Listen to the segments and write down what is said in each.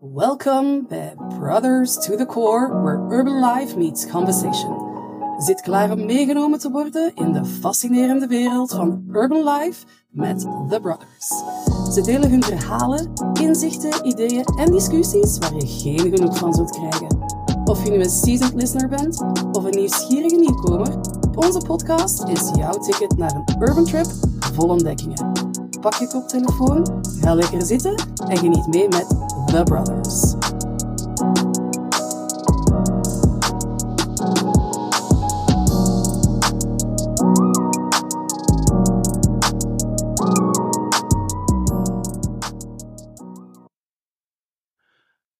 Welkom bij Brothers to the Core, where urban life meets conversation. Zit klaar om meegenomen te worden in de fascinerende wereld van urban life met The Brothers. Ze delen hun verhalen, inzichten, ideeën en discussies waar je geen genoeg van zult krijgen. Of je nu een seasoned listener bent of een nieuwsgierige nieuwkomer, onze podcast is jouw ticket naar een urban trip vol ontdekkingen. Pak je koptelefoon, ga lekker zitten en geniet mee met The Brothers.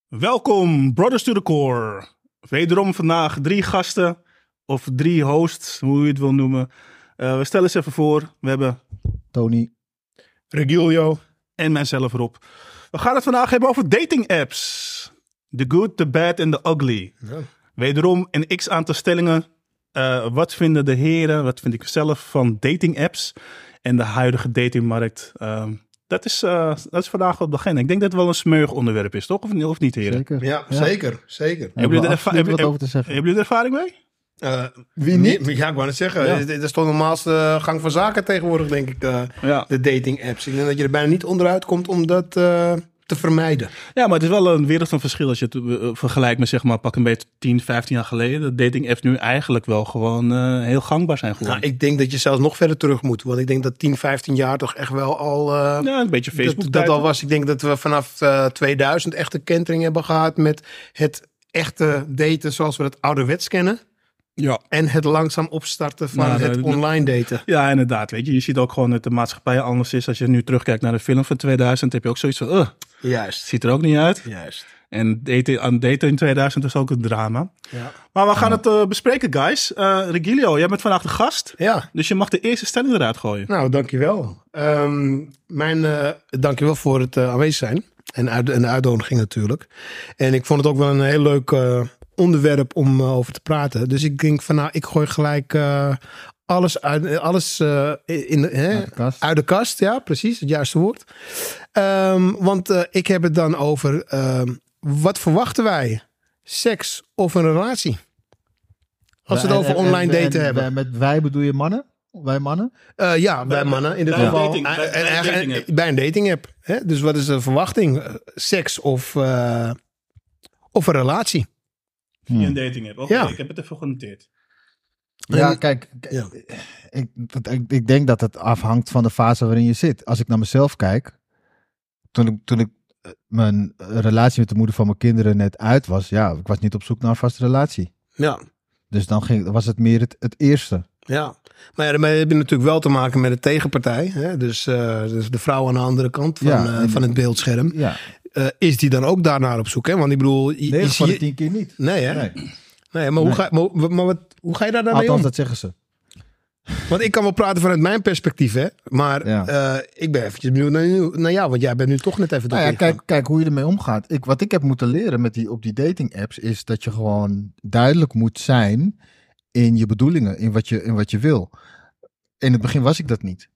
Welkom, Brothers to the Core. Wederom vandaag drie gasten, of drie hosts, hoe je het wil noemen. Uh, we stellen eens even voor. We hebben Tony. Regilio. en mijzelf Rob. We gaan het vandaag hebben over dating apps. The good, the bad en the ugly. Wederom een x aantal stellingen. Uh, wat vinden de heren, wat vind ik zelf van dating apps en de huidige datingmarkt? Uh, dat, is, uh, dat is vandaag op de agenda. Ik denk dat het wel een smeuig onderwerp is, toch? Of, of niet, heren? Zeker. Ja, zeker. Zeker. Hebben jullie er, erva- hebben jullie er ervaring mee? Eh, Wie niet? Ja, ik wou het zeggen. Ja. Dit is toch de normaalste gang van zaken tegenwoordig, denk ik. eh, Ja. de dating apps. Ik denk dat je er bijna niet onderuit komt om dat eh, te vermijden. Ja, maar het is wel een wereld van verschil als je het eh, vergelijkt met zeg maar pak een beetje 10, 15 jaar geleden. Dat dating apps nu eigenlijk wel gewoon eh, heel gangbaar zijn geworden. Nou, ik denk dat je zelfs nog verder terug moet. Want ik denk dat 10, 15 jaar toch echt wel al... eh, ja, een beetje Facebook. dat, dat al was. Ik denk dat we vanaf eh, 2000 echt een kentering hebben gehad met het echte daten zoals we het ouderwets kennen. Ja. En het langzaam opstarten van Nou, het de- de- online daten. ja, inderdaad. Weet je, je ziet ook gewoon dat de maatschappij anders is. Als je nu terugkijkt naar de film van 2000, heb je ook zoiets van, uh, Juist. ziet er ook niet uit. Juist. En daten, aan daten in 2000 is ook een drama. Ja. Maar we gaan het eh, bespreken, guys. Eh Regilio, jij bent vandaag de gast. ja. Dus je mag de eerste stelling eruit gooien. Nou, dankjewel. Ehm mijn, eh dankjewel voor het aanwezig zijn. En, uit, en de uitnodiging natuurlijk. En ik vond het ook wel een heel leuk onderwerp om eh, over te praten. Dus ik denk van nou, ik gooi gelijk eh, alles, uit, eh, alles eh, in de, hè, Uit de kast. uit de kast. Ja, precies, het juiste woord. Ehm, want eh, ik heb het dan over ehm, wat verwachten wij? Seks of een relatie? Als we het over en- online en- daten en hebben. Met wij bedoel je mannen? Wij mannen? Eh, ja, bij mannen in dit bij een geval. dating- bij- bij een dating app. bij een dating app. Hè? Dus wat is de verwachting? Seks of, eh, of een relatie? Via een dating app. Oké, Ja. ik heb het even genoteerd. Ja, kijk. Ja. Ik, ik, ik denk dat het afhangt van de fase waarin je zit. Als ik naar mezelf kijk. Toen ik, toen ik eh, mijn relatie met de moeder van mijn kinderen net uit was. Ja, ik was niet op zoek naar een vaste relatie. Ja, Dus dan ging, was het meer het, het eerste. ja. Maar ja, daarmee heb je natuurlijk wel te maken met de tegenpartij. Hè? Dus, eh, dus de vrouw aan de andere kant van, Ja, eh, van het beeldscherm. Ja, Eh, is die dan ook daarnaar op zoek? Hè? Want ik bedoel... Je, je 9 van de zie- 10 keer niet. Nee, hè? Nee. Nee. maar, hoe, Nee. Ga, maar, maar wat, hoe ga je daar dan mee om? dat zeggen ze. Want ik kan wel praten vanuit mijn perspectief, hè? Maar Ja. eh, ik ben eventjes benieuwd naar, naar jou. Want jij bent nu toch net even Nou ja, kijk, kijk hoe je ermee omgaat. Ik, wat ik heb moeten leren met die, op die dating apps is dat je gewoon duidelijk moet zijn in je bedoelingen, in wat je, in wat je wil. In het begin was ik dat niet.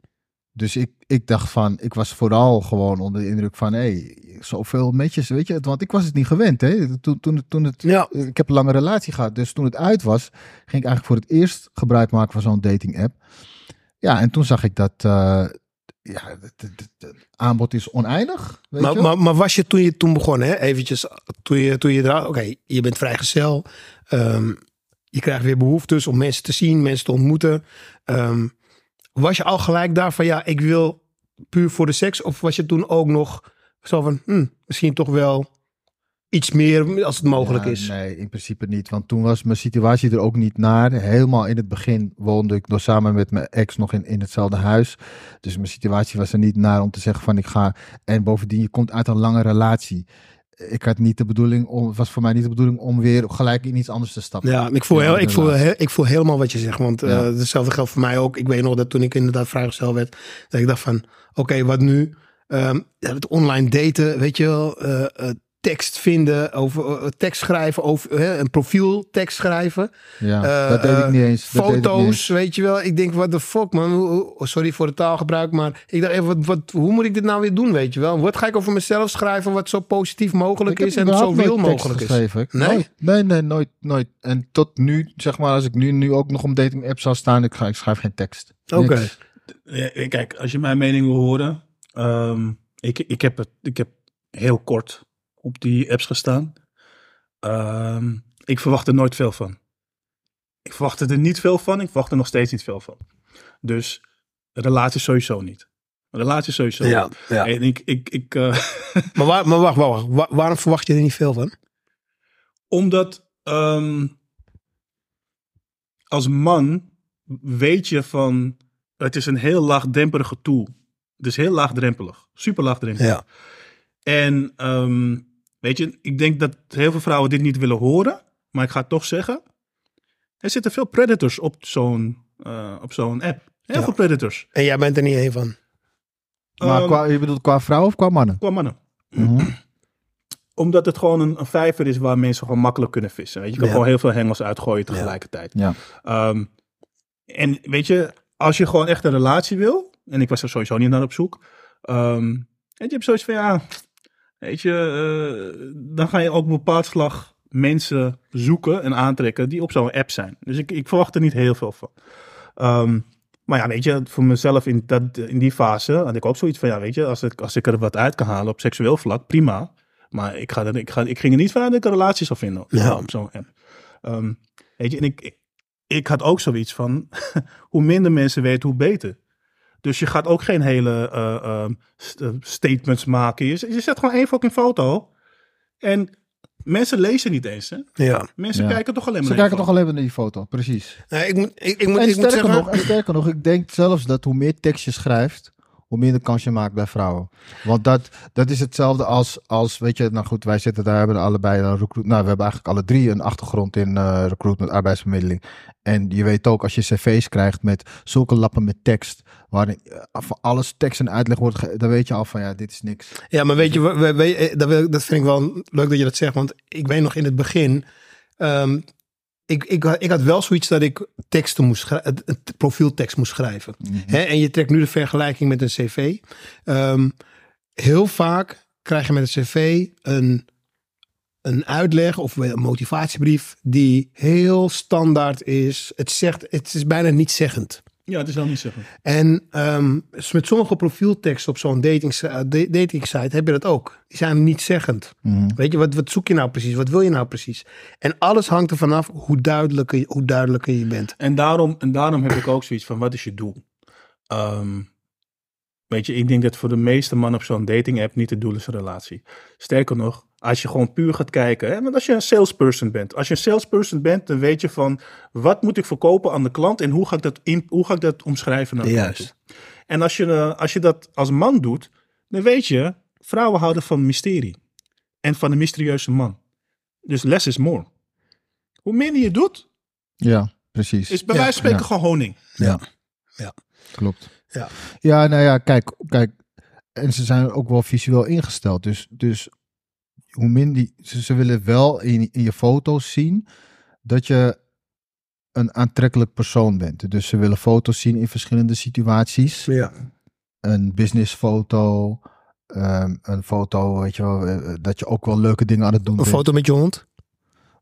Dus ik, ik dacht van, ik was vooral gewoon onder de indruk van, hé, hey, zoveel metjes, weet je, want ik was het niet gewend, hè. Toen, toen, het- toen het, Ja, ik heb een lange relatie gehad, dus toen het uit was, ging ik eigenlijk voor het eerst gebruik maken van zo'n dating app. Ja, en toen zag ik dat, eh, ja, het, het- het- het aanbod is oneindig. Weet Maar, je maar, maar was je toen je toen begon, hè? Eventjes, toen je, toen je. Oké, je bent vrijgezel. Ehm je krijgt weer behoeftes om mensen te zien, mensen te ontmoeten. Ehm, was je al gelijk daar van, ja, ik wil puur voor de seks? Of was je toen ook nog zo van, hm, misschien toch wel iets meer als het mogelijk Ja, is? Nee, in principe niet. Want toen was mijn situatie er ook niet naar. Helemaal in het begin woonde ik nog samen met mijn ex nog in, in hetzelfde huis. Dus mijn situatie was er niet naar om te zeggen van ik ga. En bovendien, je komt uit een lange relatie. Ik had niet de bedoeling om, het was voor mij niet de bedoeling om weer gelijk in iets anders te stappen. Ja, ik voel, heel, ik, voel, heel- ik voel helemaal wat je zegt. Want eh, Ja. hetzelfde geldt voor mij ook. Ik weet nog dat toen ik inderdaad vrijgezel werd, dat ik dacht van, oké, wat nu? Ja, het online daten, weet je wel, eh, eh, tekst vinden, over eh, tekst schrijven, over hè, een profieltekst schrijven. Ja, Eh, dat deed ik eh, niet eens. Dat ik niet Foto's, eens. weet je wel. Ik denk, wat de fuck man. Hoe- hoe- Sorry voor het taalgebruik, maar ik dacht even, wat, wat, hoe moet ik dit nou weer doen, weet je wel? Wat ga ik over mezelf schrijven wat zo positief mogelijk Ik is en zo wil tekst mogelijk is? geschreven. Nee? Nooit. Nee, nee, nooit, nooit. En tot nu, zeg maar, als ik nu, nu ook nog om dating apps zou staan, ik, ga, ik schrijf geen tekst. Oké. Ja, kijk, als je mijn mening wil horen. ehm, ik, ik, heb het, ik heb heel kort op die apps gestaan. Ehm, ik verwacht er nooit veel van. Ik verwachtte er niet veel van. Ik verwacht er nog steeds niet veel van. Dus relatie sowieso niet. Relatie sowieso Ja, niet. ja. En ik, ik, ik, eh, Maar, waar, maar wacht, wacht, wacht. Wa- waarom verwacht je er niet veel van? Omdat ehm, als man weet je van het is een heel laagdrempelige tool. Het is heel laagdrempelig. Super laagdrempelig. Ja. En ehm, weet je, ik denk dat heel veel vrouwen dit niet willen horen. Maar ik ga het toch zeggen. Er zitten veel predators op zo'n eh, op zo'n app. Heel Ja. veel predators. En jij bent er niet één van. Maar Ehm, qua, je bedoelt qua vrouw of qua mannen? qua mannen. Mhm. Omdat het gewoon een, een vijver is waar mensen gewoon makkelijk kunnen vissen. Weet je, je kan Ja. gewoon heel veel hengels uitgooien tegelijkertijd. Ja. Ehm, en weet je, als je gewoon echt een relatie wil, en ik was er sowieso niet naar op zoek, ehm, je, je hebt zoiets van ja, weet je, eh, dan ga je ook op een bepaald slag mensen zoeken en aantrekken die op zo'n app zijn. Dus ik, ik verwacht er niet heel veel van. Ehm, maar ja, weet je, voor mezelf in, dat, in die fase had ik ook zoiets van ja, weet je, als ik, als ik er wat uit kan halen op seksueel vlak, prima. Maar ik, ga er, ik, ga, ik ging er niet vanuit dat ik een relatie zou vinden Ja. op zo'n app. Ehm, weet je, en ik, ik had ook zoiets van, hoe minder mensen weten, hoe beter. Dus je gaat ook geen hele eh, ehm, eh, statements maken. Je, je zet gewoon één fucking foto. En mensen lezen niet eens. Hè? Ja. Mensen Ja. kijken toch alleen maar Ze naar kijken die toch alleen maar naar die foto, precies. Nee, ik moet, ik, ik moet, En ik moet sterker, zeggen... nog, en sterker nog, ik denk zelfs dat hoe meer tekst je schrijft, hoe minder kans je maakt bij vrouwen. Want dat, dat is hetzelfde als, als, weet je, nou goed, wij zitten daar, hebben allebei een recruit, nou we hebben eigenlijk alle drie een achtergrond in eh recruitment, arbeidsbemiddeling. En je weet ook, als je cv's krijgt met zulke lappen met tekst, waarin eh, van alles tekst en uitleg wordt, ge- dan weet je al van ja, dit is niks. Ja, maar weet je, we, we- we- eh, dat, vind ik wel leuk dat je dat zegt. Want ik weet nog in het begin. ehm, ik, ik, had- ik had wel zoiets dat ik teksten moest schrijven, een profieltekst moest schrijven. Hè, en je trekt nu de vergelijking met een cv. Ehm, heel vaak krijg je met een cv een, een uitleg of een motivatiebrief die heel standaard is. Het, zegt, het is bijna niet zeggend. Ja, het is wel niet zeggen. En ehm, dus met sommige profielteksten op zo'n dating, dating site heb je dat ook. Die zijn niet zeggend. Mhm. Weet je, wat, wat zoek je nou precies? Wat wil je nou precies? En alles hangt er vanaf hoe duidelijker, je- hoe duidelijker je bent. En daarom, en daarom heb ik ook zoiets van, wat is je doel? Ehm, weet je, ik denk dat voor de meeste mannen op zo'n dating app niet het doel is een relatie. Sterker nog, als je gewoon puur gaat kijken, hè, want als je een salesperson bent. Als je een salesperson bent, dan weet je van, wat moet ik verkopen aan de klant en hoe ga ik dat, in, hoe ga ik dat omschrijven naar de klant Juist. toe? En als je, eh, als je dat als man doet, dan weet je, vrouwen houden van mysterie. En van een mysterieuze man. Dus less is more. Hoe minder je doet, Ja, precies. is bij Ja, wijze van spreken ja. gewoon honing. Ja. Ja. Klopt. Ja. Ja, nou ja, kijk, kijk. En ze zijn ook wel visueel ingesteld. Dus, dus hoe minder. Ze, ze willen wel in, in je foto's zien dat je een aantrekkelijk persoon bent. Dus ze willen foto's zien in verschillende situaties. Ja. Een businessfoto. ehm, een foto, weet je wel, eh, dat je ook wel leuke dingen aan het doen Een bent. foto met je hond?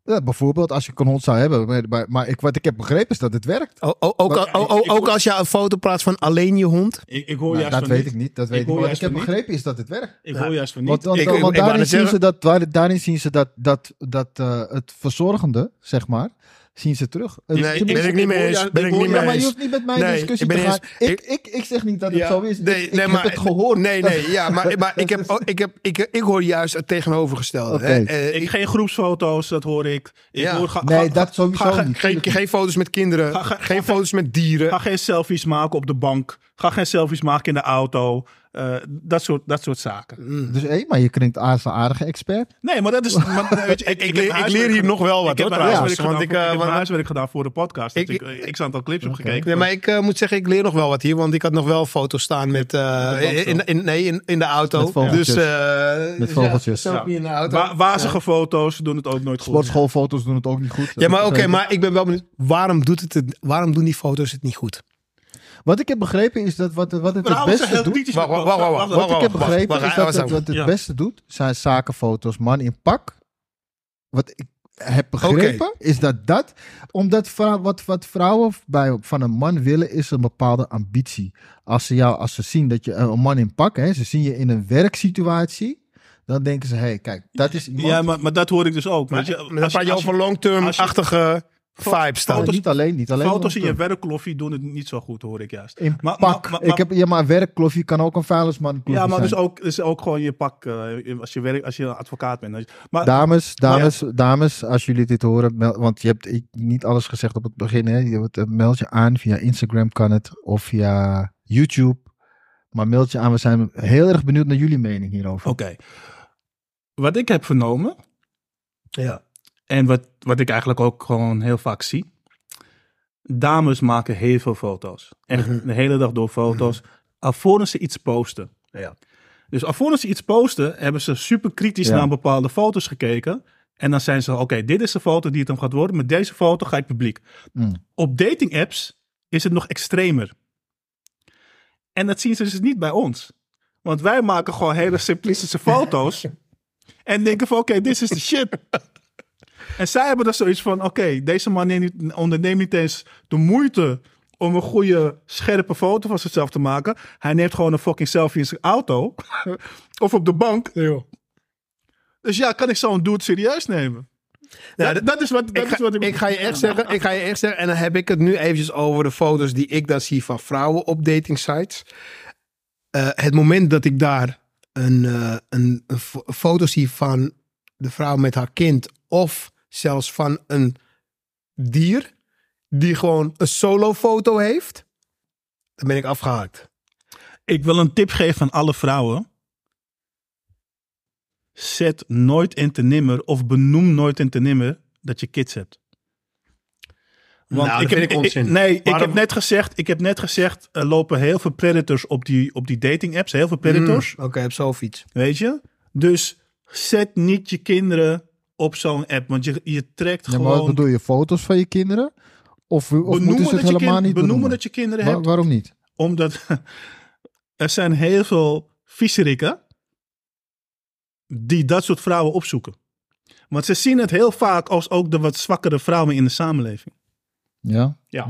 Ja, bijvoorbeeld als je een hond zou hebben. Maar, maar, maar ik, wat ik heb begrepen is dat het werkt. O- o- ook, Maar- al- o- o- ik- ook als je een foto plaatst van alleen je hond? Ik, ik hoor Nou, juist dat van weet niet. ik niet. Dat Ik weet ik niet. Wat ik heb begrepen is dat het werkt. Ik hoor juist van niet. Want, want, Ik- want ik wou daarin, zien ze dat, waar- daarin zien ze dat, dat, dat eh, het verzorgende, zeg maar, zien ze terug. Nee, ben ik niet mee eens. Ben ik niet Ja, mee maar je eens. hoeft niet met mij in Nee, discussie ik te gaan. eens- Ik, ik, ik zeg niet dat het Ja, zo is. nee, ik nee, ik maar- heb het gehoord. Nee, nee, ja, maar, maar ik, heb, ik, heb, ik, ik hoor juist het tegenovergestelde. Eh, Ik, geen groepsfoto's, dat hoor ik. ik Ja. hoor, ga, Nee, ga- dat sowieso ga- niet. geen, geen foto's met kinderen, Ga- ga- geen ga- foto's met dieren. Ga geen selfies maken op de bank. Ga geen selfies maken in de auto. Eh, dat, soort, dat soort zaken. Mm. Dus hé, maar je klinkt als een aardige expert. Nee, maar dat is. Maar, weet je, Ik- ik heb leer- ik huiswerk leer hier nog wel wat, Ik heb hoor, mijn huiswerk want gedaan ik, eh, heb mijn want- huiswerk gedaan voor de podcast. Ik- Ik, ik, ik aantal clips Oké. opgekeken. Nee, maar ik eh, moet zeggen, ik leer nog wel wat hier. Want ik had nog wel foto's staan met, eh, Met in, in, nee, in, in de auto. Met vogeltjes. Dus, eh, ja, vogeltjes. selfie in de auto. Wa- wazige foto's doen het ook nooit goed. Sportschoolfoto's doen het ook niet goed. Ja, maar oké, maar ik ben wel benieuwd. Waarom, doet het het, waarom doen die foto's het niet goed? Wat ik heb begrepen is dat wat, wat het het beste doet... Wacht, wacht, wacht, Wat ik heb begrepen is dat het, wat het Ja. beste doet, zijn zakenfoto's, man in pak. Wat ik heb begrepen is dat dat, omdat vrou- wat, wat vrouwen bij, van een man willen, is een bepaalde ambitie. Als ze jou, als ze zien dat je een man in pak, hè, ze zien je in een werksituatie, dan denken ze, hé, hey, kijk, dat is iemand. Ja, maar, maar dat hoor ik dus ook. Weet je, Maar dan praat je over long-term-achtige Oh, niet alleen, niet alleen. foto's in je long-term. werkkloffie doen het niet zo goed, hoor ik juist. in Maar- pak. maar- maar- ik heb, ja, maar een werkkloffie kan ook een vuilnisman Ja, maar zijn. dus ook, dus ook gewoon je pak eh, als je werk, als je advocaat bent. Maar Dames, dames, dames, als jullie dit horen, want je hebt ik- niet alles gezegd op het begin. Hè? Je eh, meld je aan via Instagram kan het of via YouTube. Maar meld je aan, we zijn heel erg benieuwd naar jullie mening hierover. oké. Wat ik heb vernomen, Ja. En wat, wat ik eigenlijk ook gewoon heel vaak zie. Dames maken heel veel foto's. Echt Mhm. de hele dag door foto's. Alvorens ze iets posten. Ja. Dus alvorens ze iets posten, hebben ze super kritisch Ja. naar bepaalde foto's gekeken. En dan zijn ze, oké, dit is de foto die het hem gaat worden. Met deze foto ga ik publiek. Mm. Op dating apps is het nog extremer. En dat zien ze dus niet bij ons. Want wij maken gewoon hele simplistische foto's. en denken van, oké, dit is de shit. En zij hebben er zoiets van, oké, deze man neemt niet, onderneemt niet eens de moeite om een goede, scherpe foto van zichzelf te maken. Hij neemt gewoon een fucking selfie in zijn auto. of op de bank. Dus ja, kan ik zo'n dude serieus nemen? Nou, dat, dat is wat, dat Ik is ga, wat ik, ik ga je echt zeggen, ik ga je echt zeggen, en dan heb ik het nu eventjes over de foto's die ik dan zie van vrouwen op dating sites. Eh, het moment dat ik daar een, eh, een, een fo- foto zie van de vrouw met haar kind, of zelfs van een dier die gewoon een solo foto heeft, dan ben ik afgehaakt. Ik wil een tip geven aan alle vrouwen. Zet nooit in te nimmer of benoem nooit in te nimmer dat je kids hebt. Nou, dat vind ik onzin. nee, ik heb net gezegd, ik heb net gezegd, er lopen heel veel predators op die, op die dating apps. Heel veel predators, Mm, Oké, op zo'n fiets. weet je. Dus zet niet je kinderen op zo'n app, want je, je trekt Ja, maar wat gewoon... bedoel je, foto's van je kinderen? Of, of moeten ze het helemaal kind- niet benoemen benoemen? dat je kinderen Wa- hebt. waarom niet? Omdat er zijn heel veel viezerikken die dat soort vrouwen opzoeken. Want ze zien het heel vaak als ook de wat zwakkere vrouwen in de samenleving. Ja? Ja.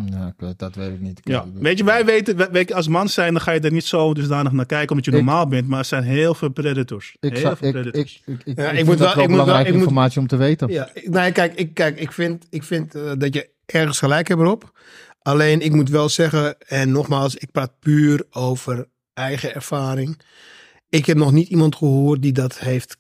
dat weet ik niet. Ik- Ja. Weet je, wij weten, wij- weet je, als man zijn, dan ga je er niet zo dusdanig naar kijken omdat je Ik- normaal bent. Maar er zijn heel veel predators. Ik, heel veel ik, predators. ik, ik, ik, Ja, ik ik vind moet dat wel- wel ik belangrijke ik moet- informatie om te weten. Ja, ik- nee, kijk, ik, kijk, ik vind, ik vind eh, dat je ergens gelijk hebt erop. Alleen ik moet wel zeggen, en nogmaals, ik praat puur over eigen ervaring. Ik heb nog niet iemand gehoord die dat heeft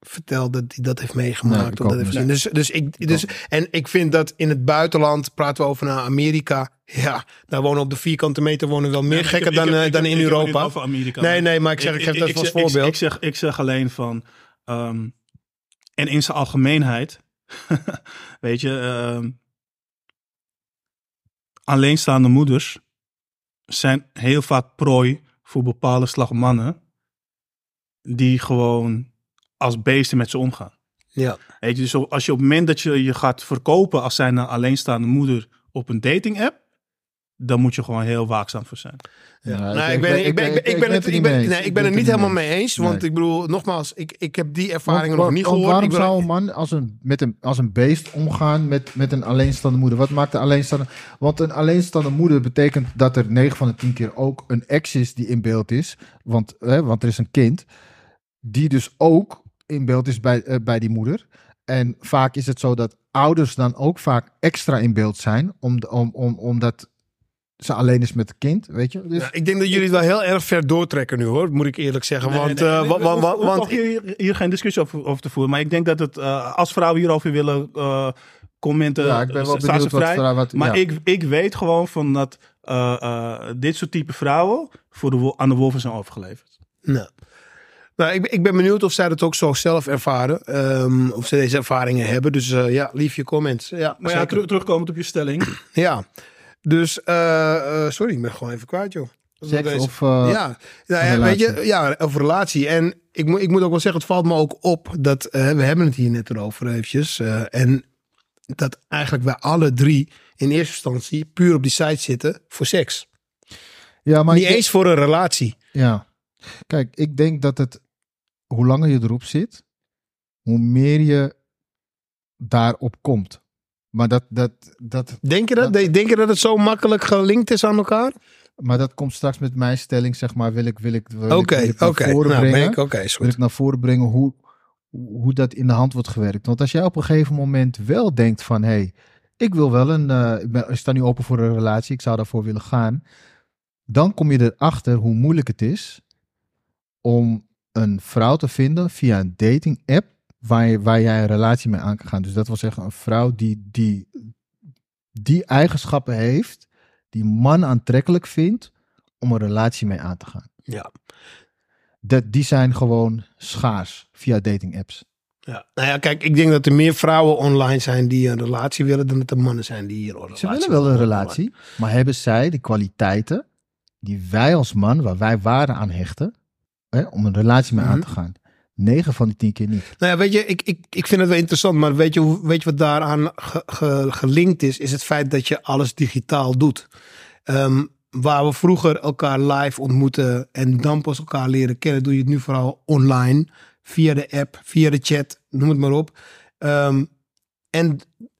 verteld, dat die dat heeft meegemaakt. of dat heeft gezien. Dus, dus ik, dus, en ik vind dat in het buitenland, praten we over naar Amerika. Ja, daar wonen op de vierkante meter wonen wel meer ik gekken dan, heb- eh, dan heb- in Europa. niet over Amerika. Nee, nee, maar ik zeg, ik, geef dat als ik- voorbeeld. Ik, zeg, ik zeg alleen van, ehm, en in zijn algemeenheid, weet je, ehm, alleenstaande moeders zijn heel vaak prooi voor bepaalde slag mannen die gewoon als beesten met ze omgaan. ja. Weet je, dus als je op het moment dat je je gaat verkopen als zijn alleenstaande moeder op een dating app, dan moet je gewoon heel waakzaam voor zijn. Ja. Nou, ik- ik, ben, ik- ben, ik, ik- ben, ik, ik ben ben het, er ik niet ben, mee eens. nee, Ik ben het niet er niet helemaal mee eens. Want Nee. ik bedoel, nogmaals, ik, ik heb die ervaringen nog niet want gehoord. Waarom zou een man als een, met een, als een beest omgaan met, met een alleenstaande moeder? Wat maakt de alleenstaande... Want een alleenstaande moeder betekent dat er 9 van de 10 keer ook een ex is die in beeld is. Want, hè, want er is een kind die dus ook in beeld is bij, eh, bij die moeder. En vaak is het zo dat ouders dan ook vaak extra in beeld zijn. Om, om, om, omdat ze alleen is met het kind, weet je. Dus, Ja, ik denk dat jullie het wel heel erg ver doortrekken nu hoor, moet ik eerlijk zeggen. Nee, want nee, eh, nee, want hier, hier geen discussie over, over te voeren. Maar ik denk dat het, eh, als vrouwen hierover willen eh, commenten, ja, ik ben wel staan ze wat... vrij. wat Maar ja. ik, ik weet gewoon van dat eh, eh, dit soort type vrouwen voor de, aan de wolven zijn overgeleverd. Nou, nou ik, ben- ik ben benieuwd of zij dat ook zo zelf ervaren. ehm, of ze deze ervaringen hebben. Dus eh, ja, lief je comments. Ja, Maar ja, terug, terugkomend op je stelling. Ja, dus eh, eh, sorry, ik ben gewoon even kwijt, joh. Seks of... ja, nou ja, weet relatie. je, ja, over relatie. En ik, moet ik moet ook wel zeggen, het valt me ook op dat we hebben het hier net erover eventjes. eh, en dat eigenlijk wij alle drie in eerste instantie puur op die site zitten voor seks. Ja, maar Niet ik eens voor een relatie. Ja. Kijk, ik denk dat het, hoe langer je erop zit, hoe meer je daarop komt. Maar dat, dat, dat, Denk je dat? Denk je dat het zo makkelijk gelinkt is aan elkaar? maar dat komt straks met mijn stelling, zeg maar, wil ik, wil ik, wil ik- wil naar voren Nou, brengen. ik, wil ik naar voren brengen hoe, hoe dat in de hand wordt gewerkt. Want als jij op een gegeven moment wel denkt van, hé, hey, ik wil wel een, eh, ik, ben, ik sta nu open voor een relatie, ik zou daarvoor willen gaan. Dan kom je erachter hoe moeilijk het is om een vrouw te vinden via een dating app waar, waar jij een relatie mee aan kan gaan. Dus dat wil zeggen een vrouw die die, die eigenschappen heeft, die man aantrekkelijk vindt om een relatie mee aan te gaan. Ja. Dat, die zijn gewoon schaars via dating apps. Ja. Nou ja, kijk, ik denk dat er meer vrouwen online zijn die een relatie willen dan dat er mannen zijn die hier een relatie Ze willen wel een relatie, maar hebben zij de kwaliteiten die wij als man, waar wij waarde aan hechten, hè, om een relatie mee aan Mhm. te gaan? 9 van de 10 keer niet. Nou ja, weet je, ik, ik, ik vind het wel interessant, maar weet je, weet je wat daaraan ge- ge- gelinkt is? Is het feit dat je alles digitaal doet. Ehm, waar we vroeger elkaar live ontmoeten en dan pas elkaar leren kennen, doe je het nu vooral online, via de app, via de chat, noem het maar op. Ehm, en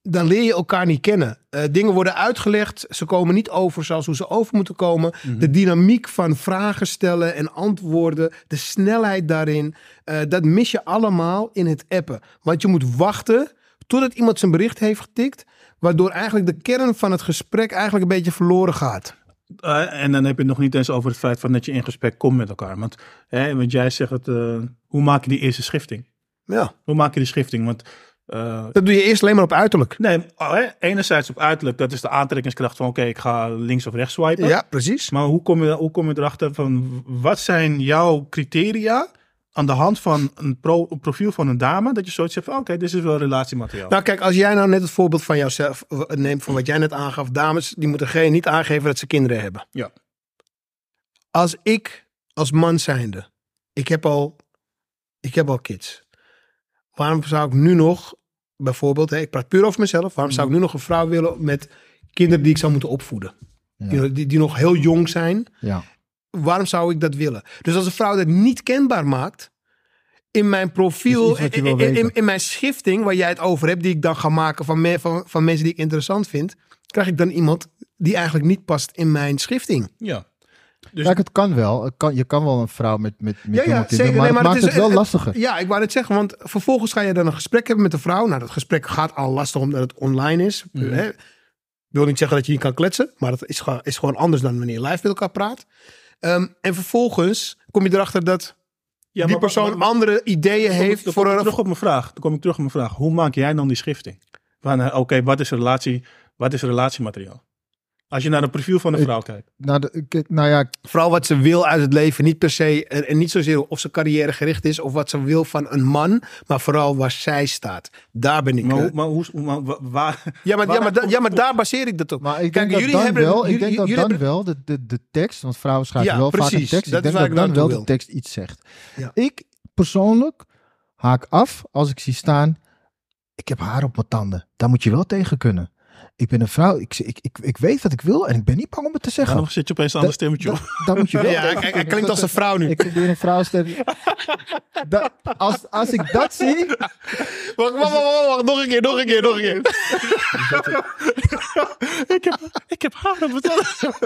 dan leer je elkaar niet kennen. Eh, dingen worden uitgelegd, ze komen niet over zoals hoe ze over moeten komen. De dynamiek van vragen stellen en antwoorden, de snelheid daarin, eh, dat mis je allemaal in het appen. Want je moet wachten totdat iemand zijn bericht heeft getikt, waardoor eigenlijk de kern van het gesprek eigenlijk een beetje verloren gaat. Eh, en dan heb je het nog niet eens over het feit van dat je in gesprek komt met elkaar. Want, hè, want jij zegt het, hoe maak je die eerste schifting? Ja, Hoe maak je die schifting? Want eh, dat doe je eerst alleen maar op uiterlijk. nee, oh, hè, enerzijds op uiterlijk, dat is de aantrekkingskracht van oké, ik ga links of rechts swipen. Ja, precies. Maar hoe kom, je, hoe kom je erachter van wat zijn jouw criteria aan de hand van een, pro, een profiel van een dame, dat je zoiets zegt van oké, dit is wel relatiemateriaal. Nou kijk, als jij nou net het voorbeeld van jouzelf eh, neemt, van wat jij net aangaf, dames, die moeten geen, niet aangeven dat ze kinderen hebben. Ja. Als ik, als man zijnde, ik heb al, ik heb al kids. Waarom zou ik nu nog, bijvoorbeeld, hè, ik praat puur over mezelf, waarom zou ik nu nog een vrouw willen met kinderen die ik zou moeten opvoeden? Ja. Die, die, nog heel jong zijn. Ja. Waarom zou ik dat willen? Dus als een vrouw dat niet kenbaar maakt in mijn profiel, in, in, mijn schifting, waar jij het over hebt, die ik dan ga maken van, me- van, van mensen die ik interessant vind, krijg ik dan iemand die eigenlijk niet past in mijn schifting. ja. Dus Kijk, het kan wel. Het kan, je kan wel een vrouw met, met, met Ja, ja, zeker. maar Nee, het maar maakt het het, is- wel het- lastiger. Ja, ik wou het zeggen, want vervolgens ga je dan een gesprek hebben met de vrouw. Nou, dat gesprek gaat al lastig omdat het online is. Mhm. Hè? Ik wil niet zeggen dat je niet kan kletsen, maar dat is, gewoon- is gewoon anders dan wanneer je live met elkaar praat. Ehm, en vervolgens kom je erachter dat ja, die maar- persoon maar- maar- andere ideeën heeft dan voor kom ik een... terug op mijn vraag. Dan kom ik terug op mijn vraag. Hoe maak jij dan die schifting? Van, eh, Oké, wat is relatie? Wat is relatiemateriaal? Als je naar een profiel van een Ik- vrouw kijkt. Nou, de, kijk, nou ja, Vooral wat ze wil uit het leven. Niet per se, en, niet zozeer of ze carrièregericht is of wat ze wil van een man. Maar vooral waar zij staat. Daar ben ik... Maar, eh, hoe- maar, hoe, maar wa- waar... ja, maar, ja, maar, da- ja, maar daar baseer ik dat op. maar ik Kijk, denk dat jullie dan hebben- wel, ik jullie- denk dat dan hebben- wel de, de, de tekst, want vrouwen schrijven Ja, wel vaak een tekst. Dat ik is denk waar dat ik dan wel de tekst iets zegt. Ja. Ik persoonlijk haak af als ik zie staan, ik heb haar op mijn tanden. Daar moet je wel tegen kunnen. Ik ben een vrouw, ik, ik, ik, ik weet wat ik wil en ik ben niet bang om het te zeggen. Dan zit je opeens een ander stemmetje op. Daar moet je wel Ja, klinkt als een vrouw nu. Ik probeer een vrouwstem. Da- als, als ik dat zie, Wacht, wacht, wacht, wacht, wacht, nog een keer, nog een keer, nog een keer. ik, heb, ik heb haar op het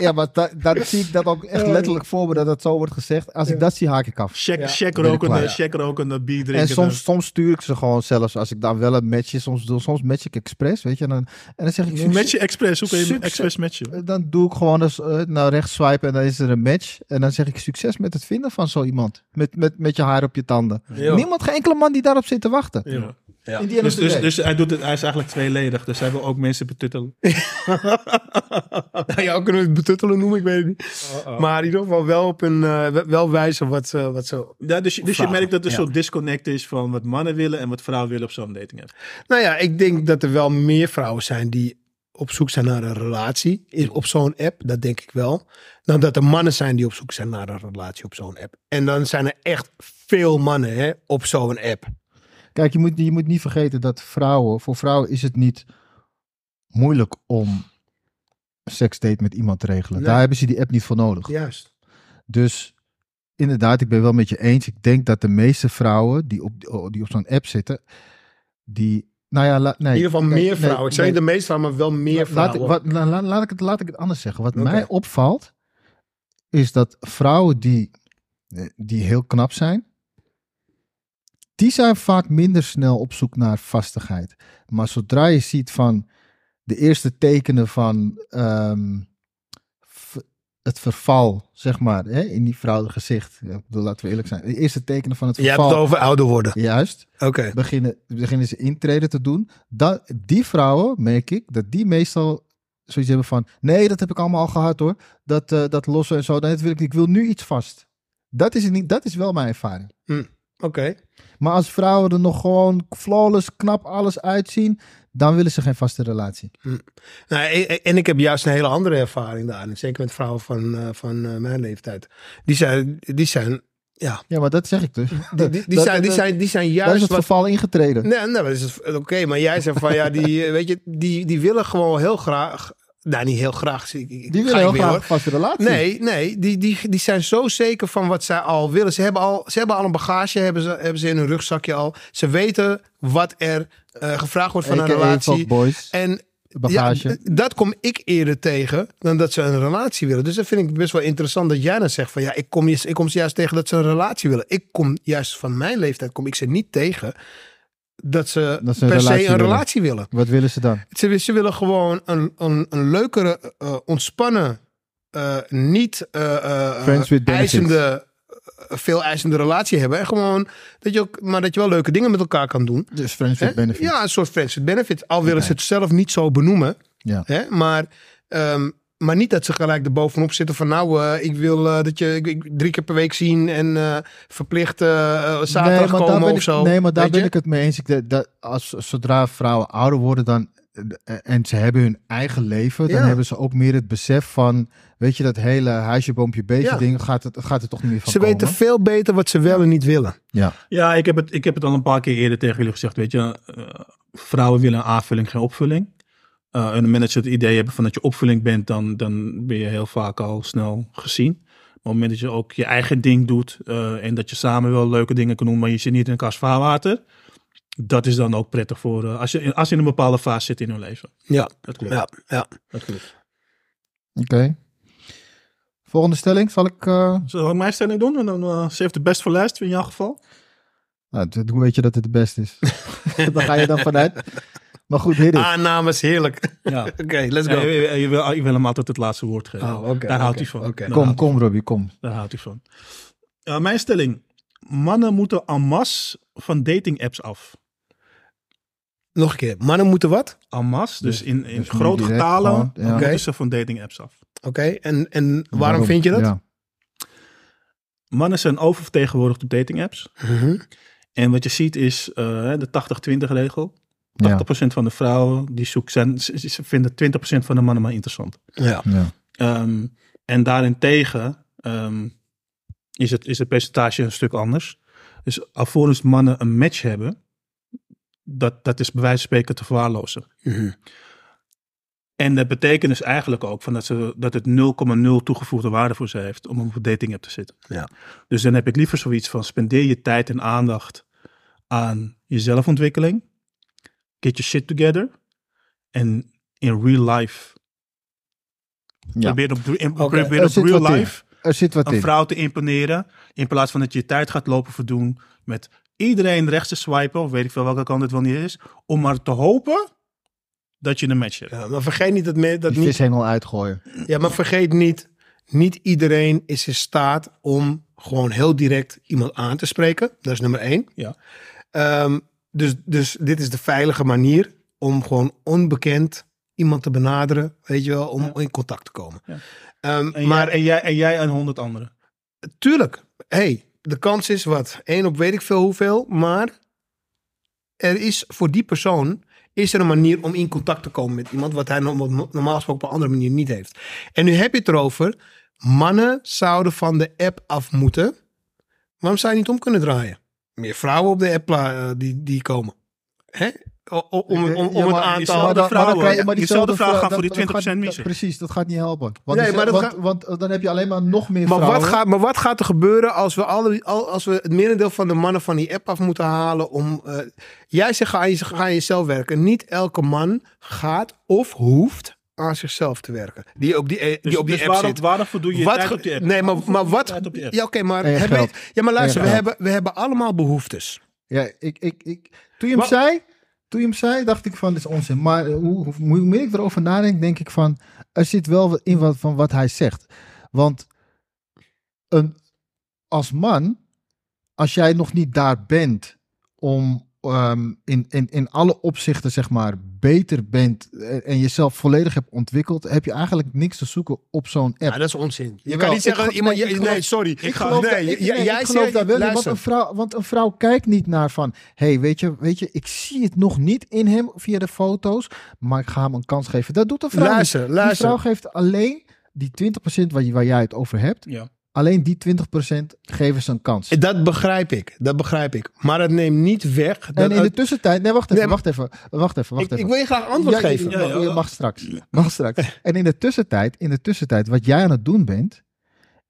ja, maar da- dan zie ik dat ook echt letterlijk voor me dat dat zo wordt gezegd. Als ik dat zie, haak ik af. Check, check Ben ik rokende, check rokende, bier En drinken. soms, soms stuur ik ze gewoon zelfs, als ik dan wel een matchje, soms, soms match ik expres, weet je. En dan, en dan zeg ik, Succes- matchje expres. Hoe kun je expres matchen? dan doe ik gewoon dus, eh, naar rechts swipen en dan is er een match. En dan zeg ik succes met het vinden van zo iemand. Met, met, met je haar op je tanden. Ja. Niemand, geen enkele man die daarop zit te wachten. Ja. Ja. Dus, dus, dus hij, doet het, hij is eigenlijk tweeledig. Dus hij wil ook mensen betuttelen. Nou, jou kunnen we het betuttelen noemen, ik weet het niet. Maar in ieder geval wel op een eh, wel wijzen wat, wat zo. Ja, dus je- dus je merkt dat er ja. zo'n disconnect is van wat mannen willen en wat vrouwen willen op zo'n dating app. Nou ja, ik denk dat er wel meer vrouwen zijn die op zoek zijn naar een relatie op zo'n app. Dat denk ik wel. Dan dat er mannen zijn die op zoek zijn naar een relatie op zo'n app. En dan zijn er echt veel mannen hè, op zo'n app. Kijk, je moet, je moet niet vergeten dat vrouwen, voor vrouwen is het niet moeilijk om een seksdate met iemand te regelen. Nee. Daar hebben ze die app niet voor nodig. Juist. Dus inderdaad, ik ben wel met je eens. Ik denk dat de meeste vrouwen die op, die op zo'n app zitten, die, nou ja, la- nee. In ieder geval nee, meer nee, vrouwen. ik nee. niet de meeste vrouwen, maar wel meer Laat vrouwen. ik, wat, la- la- laat, ik het, laat ik het anders zeggen. Wat mij opvalt, is dat vrouwen die, die heel knap zijn, die zijn vaak minder snel op zoek naar vastigheid. Maar zodra je ziet van de eerste tekenen van ehm, het verval, zeg maar, hè, in die vrouwelijke gezicht. Ik bedoel, laten we eerlijk zijn. De eerste tekenen van het Je hebt verval. het over ouder worden. Juist Oké. beginnen, beginnen ze intreden te doen. Dat, die vrouwen, merk ik, dat die meestal zoiets hebben van... Nee, dat heb ik allemaal al gehad hoor. Dat, eh, dat lossen en zo. Dat wil ik, ik wil nu iets vast. Dat is, niet, dat is wel mijn ervaring. Oké. Maar als vrouwen er nog gewoon flawless, knap alles uitzien... dan willen ze geen vaste relatie. Nou, en- ik heb juist een hele andere ervaring daarin. Zeker met vrouwen van, eh, van eh, mijn leeftijd. Die zijn, die zijn, ja, Ja, maar dat zeg ik dus. die, die, die Dat- zijn, die, zijn, die zijn Daar is juist het wat... verval ingetreden. Nee, nee, dat is het- oké. maar jij zegt van, ja, die, eh, weet je, die, die willen gewoon heel graag... Nou, niet heel graag. ik- ik- Die willen heel graag een vaste relatie. Nee, nee, die, die, die zijn zo zeker van wat zij al willen. Ze hebben al, ze hebben al een bagage, hebben ze, hebben ze in hun rugzakje al. Ze weten wat er eh, gevraagd wordt van een relatie. boys. En Bagage. ja, dat kom ik eerder tegen dan dat ze een relatie willen. Dus dat vind ik best wel interessant dat jij dan zegt van ja, ik kom, ik kom ze juist tegen dat ze een relatie willen. Ik kom juist van mijn leeftijd kom ik ze niet tegen dat ze, Dat ze een per se een willen. relatie willen. Wat willen ze dan? Ze, ze willen gewoon een, een, een leukere, eh, ontspannen, eh, niet eh, eisende, veel eisende relatie hebben. En gewoon dat je ook, maar dat je wel leuke dingen met elkaar kan doen. Dus friends with benefits. Ja, een soort friends with benefits. Al willen ze het zelf niet zo benoemen. Ja. Hè? Maar, ehm, maar niet dat ze gelijk er bovenop zitten van nou, eh, ik wil eh, dat je ik, ik drie keer per week zien en eh, verplicht zaterdag nee, maar daar komen ben of ik, zo. Nee, maar daar ben je? ik het mee eens. Ik, dat, als, zodra vrouwen ouder worden dan, en ze hebben hun eigen leven, dan Ja. hebben ze ook meer het besef van, weet je, dat hele huisje, boompje, beetje Ja. ding, gaat het, gaat er toch niet meer van Ze komen. weten veel beter wat ze wel en niet willen. Ja, Ja, ik heb, het, ik heb het al een paar keer eerder tegen jullie gezegd. Weet je, vrouwen willen een aanvulling, geen opvulling. Eh en op het idee hebben van dat je opvulling bent, dan, dan ben je heel vaak al snel gezien. Maar op het moment dat je ook je eigen ding doet eh, en dat je samen wel leuke dingen kan doen, maar je zit niet in een kast vaarwater. Dat is dan ook prettig voor eh, als, je, in- als je in een bepaalde fase zit in hun leven. Ja, Dat klopt. ja, ja. Dat klopt. oké. Volgende stelling, zal ik... eh, Zal ik mijn stelling doen? En dan uh, save the best for last in jouw geval. nou, hoe weet je dat het de beste is? Daar ga je dan vanuit. Maar goed, hit it. Aannames, heerlijk. Ja. Oké, let's go. je, je- je wil, je wil hem altijd het laatste woord geven. Oh, oké, Daar houdt hij van. Kom, kom Robbie, kom. Daar houdt hij van. Uh, mijn stelling. Mannen moeten en masse van dating apps af. Nog een keer. Mannen moeten wat? En masse, dus, Dus- in, in dus grote direct getalen, gewoon, ja. moeten Oké. ze van dating apps af. Oké, en, en waarom, vind je dat? Ja. Mannen zijn oververtegenwoordigd op dating apps. Mhm. En wat je ziet is uh, de 80-20 regel. 80% Ja. van de vrouwen die zoeken, zijn, ze, vinden 20% van de mannen maar interessant. Ja. Ja. Ehm, en daarentegen ehm, is, het, is het percentage een stuk anders. Dus alvorens mannen een match hebben, dat, dat is bij wijze van spreken te verwaarlozen. Mhm. En dat betekent dus eigenlijk ook van dat, ze, dat het 0,0 toegevoegde waarde voor ze heeft om op een dating app te zitten. Ja. Dus dan heb ik liever zoiets van spendeer je tijd en aandacht aan je zelfontwikkeling. Get your shit together. En in real life. Ja. Probeer op, in, Oké, probeer er op real life Er zit wat een in. vrouw te imponeren. In plaats van dat je je tijd gaat lopen verdoen met iedereen rechts te swipen. Of weet ik veel welke kant het wel niet is. Om maar te hopen dat je een match hebt. Ja, maar vergeet niet dat, me, dat Die niet vishengel uitgooien. Ja, maar vergeet niet, niet iedereen is in staat om gewoon heel direct iemand aan te spreken. Dat is nummer één. Ja. Ehm, Dus, dus dit is de veilige manier om gewoon onbekend iemand te benaderen, weet je wel, om in contact te komen. Ja. Ehm, En, maar jij, en, jij, en jij en honderd anderen. tuurlijk, hey, de kans is wat? één op weet ik veel hoeveel, maar er is voor die persoon is er een manier om in contact te komen met iemand wat hij norm- normaal gesproken op een andere manier niet heeft. En nu heb je het erover, mannen zouden van de app af moeten. Waarom zou je niet om kunnen draaien? Meer vrouwen op de app eh, die, die komen. Hè? O- Om, om, om, Ja, het maar- aantal... maar je- vrouwen, maar diezelfde vraag gaat voor die dat- 20% dat gaat- missen. Precies, dat gaat niet helpen. Want, Nee, maar want, gaat- want, eh, dan heb je alleen maar nog meer Maar vrouwen. wat, gaat, maar wat gaat er gebeuren als we, alle, al- als we het merendeel van de mannen van die app af moeten halen? Om, eh, jij zegt ga je, ga aan jezelf werken. Niet elke man gaat of hoeft aan zichzelf te werken. Die op die, eh, die, Dus, op die dus app waarom, zit. waarom je je Wat tijd op die app? Nee, maar, maar wat... Ja, oké, maar, hebben- geld. ja, maar luister, we hebben, we hebben allemaal behoeftes. Ja, ik, ik, ik, toen je hem zei, toen je hem zei, dacht ik van, dit is onzin. Maar eh, hoe, hoe, hoe meer ik erover nadenk, denk ik van, er zit wel wat in wat, van wat hij zegt. Want een, als man, als jij nog niet daar bent om ehm, in, in, in alle opzichten, zeg maar, beter bent eh, en jezelf volledig hebt ontwikkeld, heb je eigenlijk niks te zoeken op zo'n app. Ja, dat is onzin. Je Jawel, kan niet zeggen, iemand, nee, je- ik nee, geloof- sorry. Ik geloof, nee, nee, jij ik geloof daar wel in, want een, vrouw, want een vrouw kijkt niet naar van... hey, weet je, weet je, ik zie het nog niet in hem via de foto's... maar ik ga hem een kans geven. Dat doet een vrouw Luister, niet. Die luister. vrouw geeft alleen die 20% waar, je, waar jij het over hebt... Ja. Alleen die 20% geven ze een kans. Dat begrijp ik, dat begrijp ik. Maar het neemt niet weg... Dat en in de tussentijd... Nee, wacht even, Nee, wacht even, wacht even, wacht ik, even. ik wil je graag antwoord Ja, geven. je- Ja, ja. je mag straks. Mag straks. En in de tussentijd, in de tussentijd, wat jij aan het doen bent,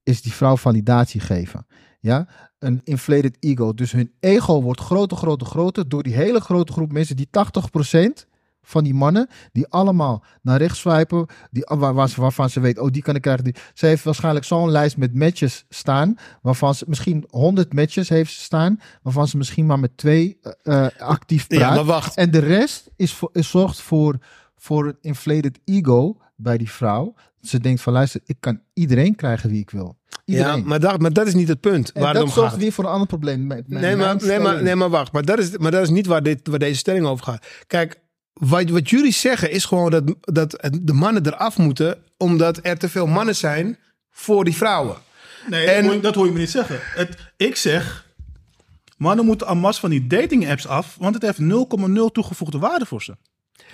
is die vrouw validatie geven. Ja, een inflated ego. Dus hun ego wordt groter, groter, groter door die hele grote groep mensen, die 80% van die mannen, die allemaal naar rechts swipen, die, waar, waar ze, waarvan ze weet, oh, die kan ik krijgen. Die, ze heeft waarschijnlijk zo'n lijst met matches staan, waarvan ze misschien 100 matches heeft ze staan, waarvan ze misschien maar met twee eh, eh, actief praat. Ja, maar wacht. En de rest is, voor, is zorgt voor, voor een inflated ego bij die vrouw. Ze denkt van luister, ik kan iedereen krijgen wie ik wil. Iedereen. Ja, maar dat, maar dat is niet het punt en waar het dat om zorgt gaat. weer voor een ander probleem. Met, met Nee maar, nee, maar, nee, maar wacht. Maar dat is, maar dat is niet waar, dit, waar deze stelling over gaat. Kijk, wat, wat jullie zeggen is gewoon dat, dat de mannen eraf moeten... omdat er te veel mannen zijn voor die vrouwen. Nee, En- dat, hoor je, dat hoor je me niet zeggen. Het, ik zeg, mannen moeten mas van die dating apps af, want het heeft 0,0 toegevoegde waarde voor ze.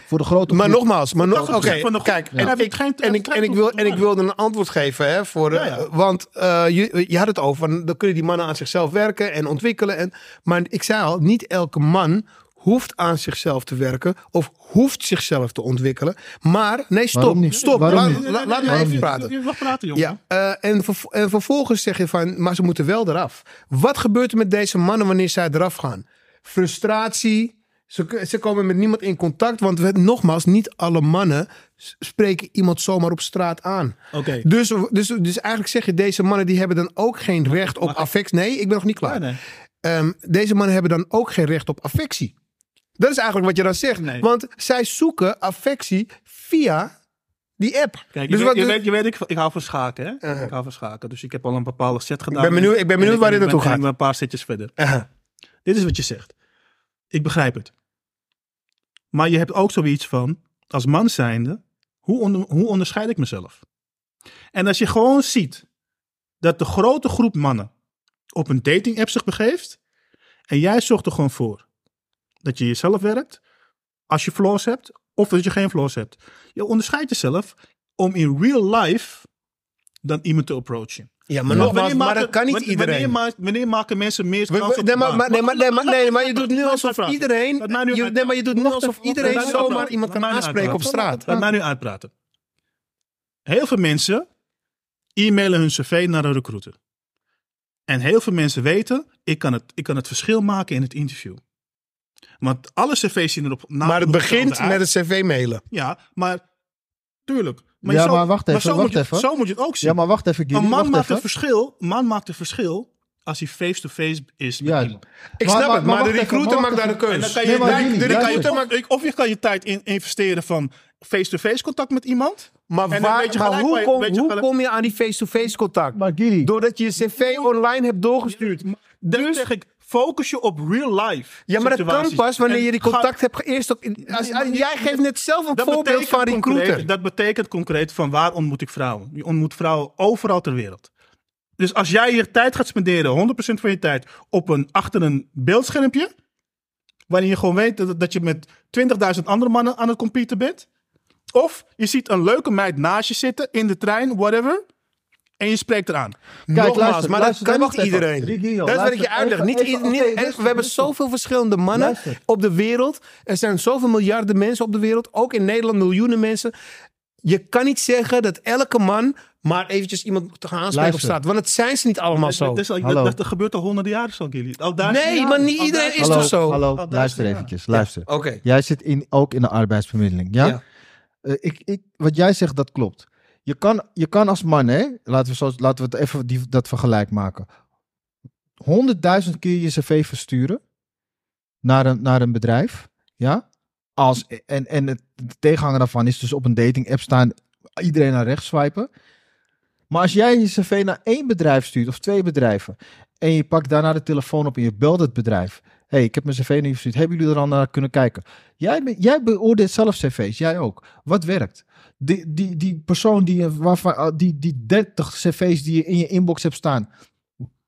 Voor de grote Maar groep. nogmaals, maar nog, 80% oké, kijk, Ja. en, ik, en, ik, en, ik wil, en ik wilde een antwoord geven, hè, voor, Ja, ja. want eh, je, je had het over, dan kunnen die mannen aan zichzelf werken en ontwikkelen. En, maar ik zei al, niet elke man hoeft aan zichzelf te werken of hoeft zichzelf te ontwikkelen. Maar, nee, stop, stop, Waarom laat, niet? la- laat me Waarom even niet? praten. Je mag praten, jongen. Ja, eh, en, en vervolgens zeg je van, maar ze moeten wel eraf. Wat gebeurt er met deze mannen wanneer zij eraf gaan? Frustratie. Ze, ze komen met niemand in contact. Want we, nogmaals, niet alle mannen spreken iemand zomaar op straat aan. Oké. Dus, dus, dus eigenlijk zeg je, deze mannen die hebben dan ook geen recht op affectie. Nee, ik ben nog niet klaar. Ehm, deze mannen hebben dan ook geen recht op affectie. Dat is eigenlijk wat je dan zegt. Nee. Want zij zoeken affectie via die app. Kijk, dus je, wat weet, je, de- weet, je weet, ik, ik hou van schaken, hè? Uh-huh. Ik hou van schaken. Dus ik heb al een bepaalde set gedaan. ben benieuwd- ik ben benieuwd En waar dit naartoe gaat. Ik ben een paar setjes verder. Aha. Dit is wat je zegt. Ik begrijp het. Maar je hebt ook zoiets van, als man zijnde, hoe, onder, hoe onderscheid ik mezelf? En als je gewoon ziet dat de grote groep mannen op een dating app zich begeeft, en jij zorgt er gewoon voor dat je jezelf werkt, als je flaws hebt, of dat je geen flaws hebt. Je onderscheidt jezelf om in real life dan iemand te approachen. Ja, maar Wanneer maar maken- dat kan niet wanneer- iedereen. Wanneer, ma- wanneer maken mensen meer kans op nee, maar, maar, nee, maar, nee, maar, nee, maar je doet nu alsof iedereen. Je, nee, maar je doet nu alsof iedereen zomaar iemand kan aanspreken op straat. Laat mij nu uitpraten. Heel veel mensen e-mailen hun cv naar de recruiter. En heel veel mensen weten, ik kan het, ik kan het verschil maken in het interview. Want alle cv's zien erop na- Maar het begint met het cv mailen. Ja, maar tuurlijk. Ja, zo- maar wacht even, zo wacht moet je, even. Zo moet je het ook zien. Ja, maar wacht even, Gilly, een man wacht maakt, even. een verschil, een man maakt een verschil als hij face-to-face is met Ja. iemand. Ik Maar- snap maar- het, maar maar de even, recruiter maar maakt daar de even. En dan keus. kan je, Nee, maar de recruiter luister. mag- of je kan je tijd in, investeren van face-to-face contact met iemand. Maar, waar, je maar gelijk hoe, je- kom, je hoe gelijk- kom je aan die face-to-face contact? Maar Gilly, Doordat je je cv online hebt doorgestuurd. Dan Dus- zeg ik Focus je op real life. Ja, maar dat kan pas wanneer En je die ga- contact hebt. Eerst als, als- jij geeft net zelf een dat voorbeeld van recruiter. concreet- Dat betekent concreet van waar ontmoet ik vrouwen. Je ontmoet vrouwen overal ter wereld. Dus als jij je tijd gaat spenderen, 100% van je tijd, op een, achter een beeldschermpje, waarin je gewoon weet dat, dat je met 20.000 andere mannen aan het competen bent. Of je ziet een leuke meid naast je zitten in de trein, whatever, en je spreekt eraan. Nogmaals, luister, maar luister, dat kan niet iedereen. Dat is wat ik je uitleg. even- Niet, even- niet- we hebben zoveel verschillende mannen Luister. op de wereld. Er zijn zoveel miljarden mensen op de wereld. Ook in Nederland miljoenen mensen. Je kan niet zeggen dat elke man maar eventjes iemand te gaan aanspreken op straat. Want het zijn ze niet allemaal zo. Dat, is al- Hallo. dat, dat, dat gebeurt al honderden jaren zo, jullie. Nee, jaren. maar niet iedereen is toch zo? Hallo, Al luister eventjes. Luister. Oké. Jij zit in, ook in de arbeidsbemiddeling, ja? Ja. Eh, ik, ik, wat jij zegt, dat klopt. Je kan, je kan als man, hè, laten we, laten we het even die, dat vergelijk maken. Honderdduizend keer je cv versturen naar een, naar een bedrijf, ja? Als, en, en het de tegenhanger daarvan is dus op een dating app staan, iedereen naar rechts swipen. Maar als jij je cv naar één bedrijf stuurt of twee bedrijven en je pakt daarna de telefoon op en je belt het bedrijf. Hey, ik heb mijn cv niet verstuurd. Hebben jullie er al naar kunnen kijken? Jij, be- jij beoordeelt zelf cv's, jij ook. Wat werkt? Die, die, die persoon die, waarvan, ah, die, die 30 cv's die je in je inbox hebt staan,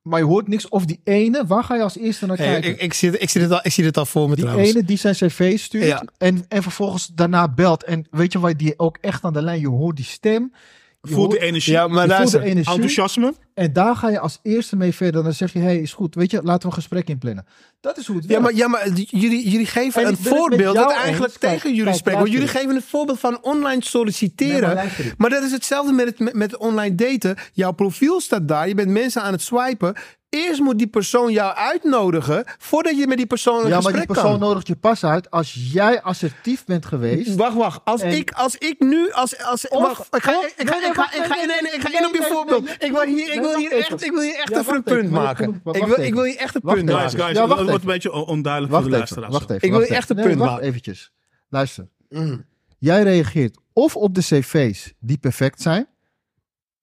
maar je hoort niks. Of die ene, waar ga je als eerste naar Hey, kijken? ik, ik, zie, ik, zie het al, ik zie het al voor me die trouwens. ene die zijn cv stuurt Ja. en, en vervolgens daarna belt. En weet je wat, die ook echt aan de lijn, je hoort die stem. Je Voelt de energie, Ja, maar je voelt is de energie. enthousiasme. En daar ga je als eerste mee verder. Dan zeg je, hey, is goed. Weet je, laten we een gesprek inplannen. Dat is hoe het Ja, werkt. maar, ja, maar jullie, jullie geven En een voorbeeld dat eigenlijk eens. Kijk, tegen jullie spreekt. Want jullie geven een voorbeeld van online solliciteren. Nee, maar dat is hetzelfde met, het, met, met online daten. Jouw profiel staat daar. Je bent mensen aan het swipen. Eerst moet die persoon jou uitnodigen voordat je met die persoon een ja, maar die gesprek persoon kan. nodigt je pas uit als jij assertief bent geweest. Wacht, wacht. Als, En- ik, als ik nu... Als, als, Of- wacht, ik ga, of- ik ga, nee, ik ga, wacht, ik ga, nee, nee, nee, ik ga nee, in op je nee, voorbeeld. nee, Ik wil hier, ik wil wacht hier echt, ik wil hier echt Ja, even een wacht even, punt maken. wacht Ik wil, ik wil hier echt een Wacht punt even. Guys, maken. guys, Ja, dat wacht wordt een beetje on- onduidelijk Wacht voor de even, luisteraars. wacht even. Ik wil wacht je echt een punt wacht maken. eventjes. Luister. Mm. Jij reageert of op de cv's die perfect zijn.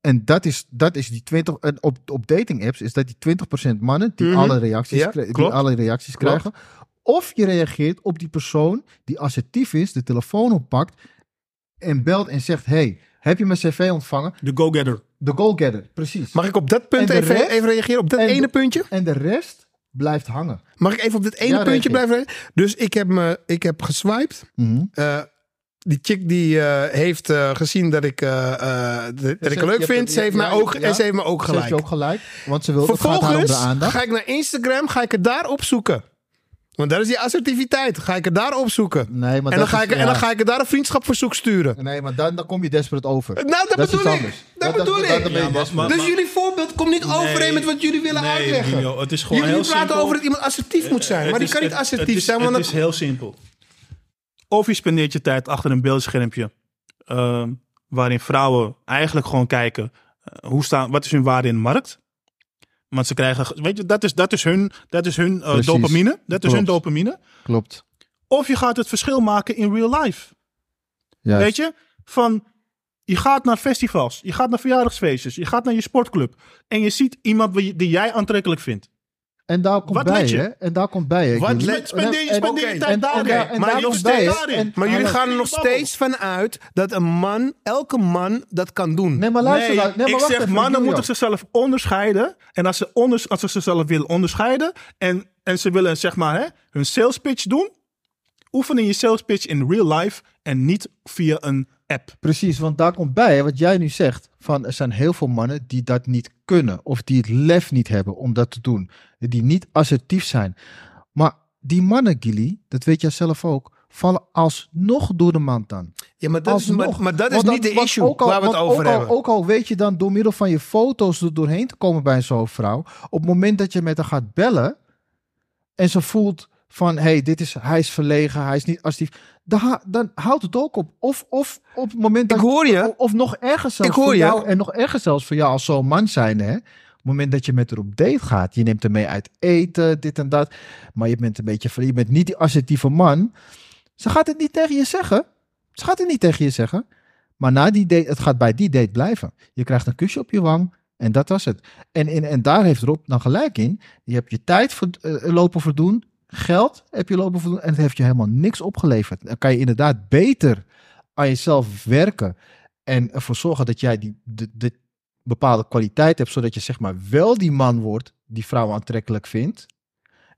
En dat is, dat is die 20. En op, op dating apps is dat die 20% mannen die Mhm. alle reacties, Ja, die alle reacties Klopt. krijgen. Of je reageert op die persoon die assertief is, de telefoon oppakt en belt en zegt: Hey, heb je mijn cv ontvangen? De go-getter. De goal-getter, precies. Mag ik op dat punt even, rest? even reageren? Op dat de- ene puntje? En de rest blijft hangen. Mag ik even op dit ene Ja, puntje reageer. blijven? reageren? Dus ik heb, me, ik heb geswiped. Mhm. Eh, die chick die eh, heeft eh, gezien dat ik, eh, eh, dat, ik het leuk vind. Ze heeft, mij ook, ja. en ze heeft me ook Zet je gelijk. ook gelijk, want ze wil, het gaat haar om Vervolgens ga ik naar Instagram, ga ik het daar opzoeken. Want dat is die assertiviteit. Ga ik het daar opzoeken. Nee, maar En dan, dat ga is- ik, en dan ga ik het daar een vriendschapverzoek sturen. Nee, maar dan, dan kom je desperate over. Nou, dat, Dat is bedoel ik. anders. Dat, Dat- bedoel dat- ik. dat ben je Ja, maar- desperate. maar- dus jullie voorbeeld komt niet overeen met wat jullie willen nee, uitleggen. Guido, het is gewoon jullie heel praten simpel. over dat iemand assertief moet zijn. Maar die is- kan niet assertief het is, zijn. Want Het is heel simpel. Of je spendeert je tijd achter een beeldschermpje. ehm, waarin vrouwen eigenlijk gewoon kijken. eh, hoe staan, wat is hun waarde in de markt? Want ze krijgen, weet je, dat is, dat is hun, dat is hun eh, dopamine. Dat is hun dopamine. Klopt. Of je gaat het verschil maken in real life. Juist. Weet je? Van, je gaat naar festivals, je gaat naar verjaardagsfeestjes, je gaat naar je sportclub. En je ziet iemand die jij aantrekkelijk vindt. En daar komt Wat bij, je? hè? En daar komt bij, hè? Wat Jullie- let- Spendeer je en- spendeer je tijd daarin. Maar bij, jullie gaan er nog steeds van uit dat een man, elke man, dat kan doen. Nee, maar luister. nee, nou- nee, maar ik zeg even, mannen moeten zichzelf onderscheiden. En als ze, onders, als ze zichzelf willen onderscheiden en, en ze willen zeg maar hè, hun sales pitch doen, oefenen je sales pitch in real life en niet via een app. Precies, want daar komt bij, hè, wat jij nu zegt. Van er zijn heel veel mannen die dat niet kunnen. Of die het lef niet hebben om dat te doen. Die niet assertief zijn. Maar die mannen, Gilly, dat weet jij zelf ook, vallen alsnog door de mand dan. Ja, maar dat is, maar, maar dat is dan- niet de issue ook al- waar we het over ook al- hebben. Ook al weet je dan door middel van je foto's er doorheen te komen bij zo'n vrouw. Op het moment dat je met haar gaat bellen. En ze voelt van, hey, dit is, hij is verlegen, hij is niet assertief. Dan, ha- dan houdt het ook op. Of, of op het moment dat Ik hoor je. Of nog erger zelfs Ik hoor voor je. jou. En nog erger zelfs voor jou als zo'n man zijn, hè. Op het moment dat je met haar op date gaat. Je neemt haar mee uit eten, dit en dat. Maar je bent een beetje. Je bent niet die assertieve man. Ze gaat het niet tegen je zeggen. Ze gaat het niet tegen je zeggen. Maar na die date, het gaat bij die date blijven. Je krijgt een kusje op je wang. En dat was het. En, en, en daar heeft Rob dan gelijk in. Je hebt je tijd ver- eh, lopen verdoen. Geld heb je lopen verdoen. En het heeft je helemaal niks opgeleverd. Dan kan je inderdaad beter aan jezelf werken. En ervoor zorgen dat jij die, de, de bepaalde kwaliteit hebt. Zodat je zeg maar wel die man wordt die vrouw aantrekkelijk vindt.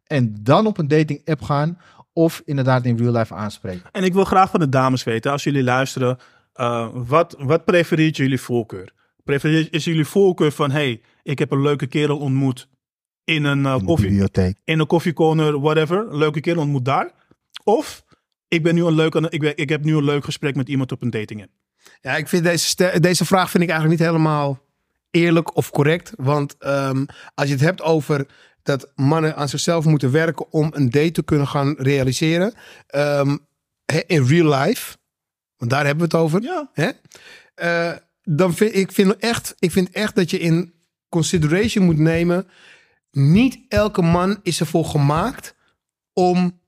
En dan op een dating app gaan. Of inderdaad in real life aanspreken. En ik wil graag van de dames weten, als jullie luisteren, eh, wat, wat prefereert jullie voorkeur? Prefereert, is jullie voorkeur van, hey, ik heb een leuke kerel ontmoet in een, In de koffie, bibliotheek. in een koffiecorner, whatever, een leuke kerel ontmoet daar? Of, ik, ben nu een leuk, ik, ben, ik heb nu een leuk gesprek met iemand op een dating app. Ja, ik vind deze, deze vraag vind ik eigenlijk niet helemaal eerlijk of correct. Want ehm, als je het hebt over dat mannen aan zichzelf moeten werken om een date te kunnen gaan realiseren. ehm, hè, in real life, want daar hebben we het over. Ja. Hè? Eh, dan vind ik vind echt, ik vind echt dat je in consideration moet nemen. Niet elke man is ervoor gemaakt om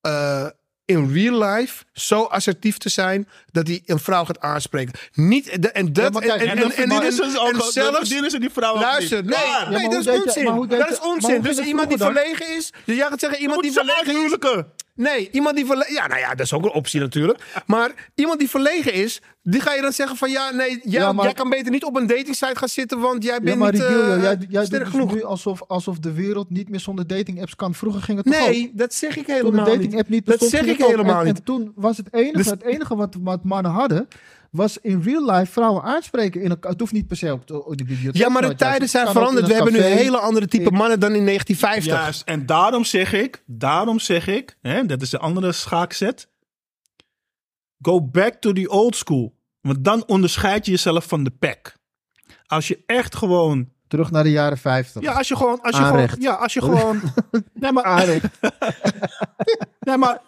eh, in real life zo assertief te zijn dat hij een vrouw gaat aanspreken. Niet de, en dat Ja, kijk, en, en en, en, dus en zelfs verdienen ze die vrouw luister, nee, nee, dat is je- onzin. maar hoe deed dat je- is onzin. Dus je iemand die verlegen is, dus jij gaat zeggen iemand die Moet verlegen is. Nee, iemand die verlegen... Ja, nou ja, dat is ook een optie natuurlijk. Maar iemand die verlegen is, die ga je dan zeggen van... Ja, nee, jij, Ja, maar- jij kan beter niet op een datingsite gaan zitten, want jij Ja, bent maar niet Rigilio, eh, jij, jij sterk dus genoeg. nu alsof, alsof de wereld niet meer zonder dating apps kan. Vroeger ging het toch ook? Nee, dat zeg ik Toen helemaal de dating niet. app niet Dat bestond, zeg ging ik helemaal en, niet. En toen was het enige, Dus- het enige wat, wat mannen hadden, was in real life vrouwen aanspreken. In een, het hoeft niet per se op de, op de bibliotheek. Ja, maar de tijden zijn veranderd. We hebben nu hele andere type in- mannen dan in 1950. Juist, en daarom zeg ik, daarom zeg ik, hè, dat is de andere schaakzet. Go back to the old school. Want dan onderscheid je jezelf van de pack. Als je echt gewoon, Terug naar de jaren 50. ja, als je gewoon, als je gewoon, ja, als je gewoon, nee maar, nee maar,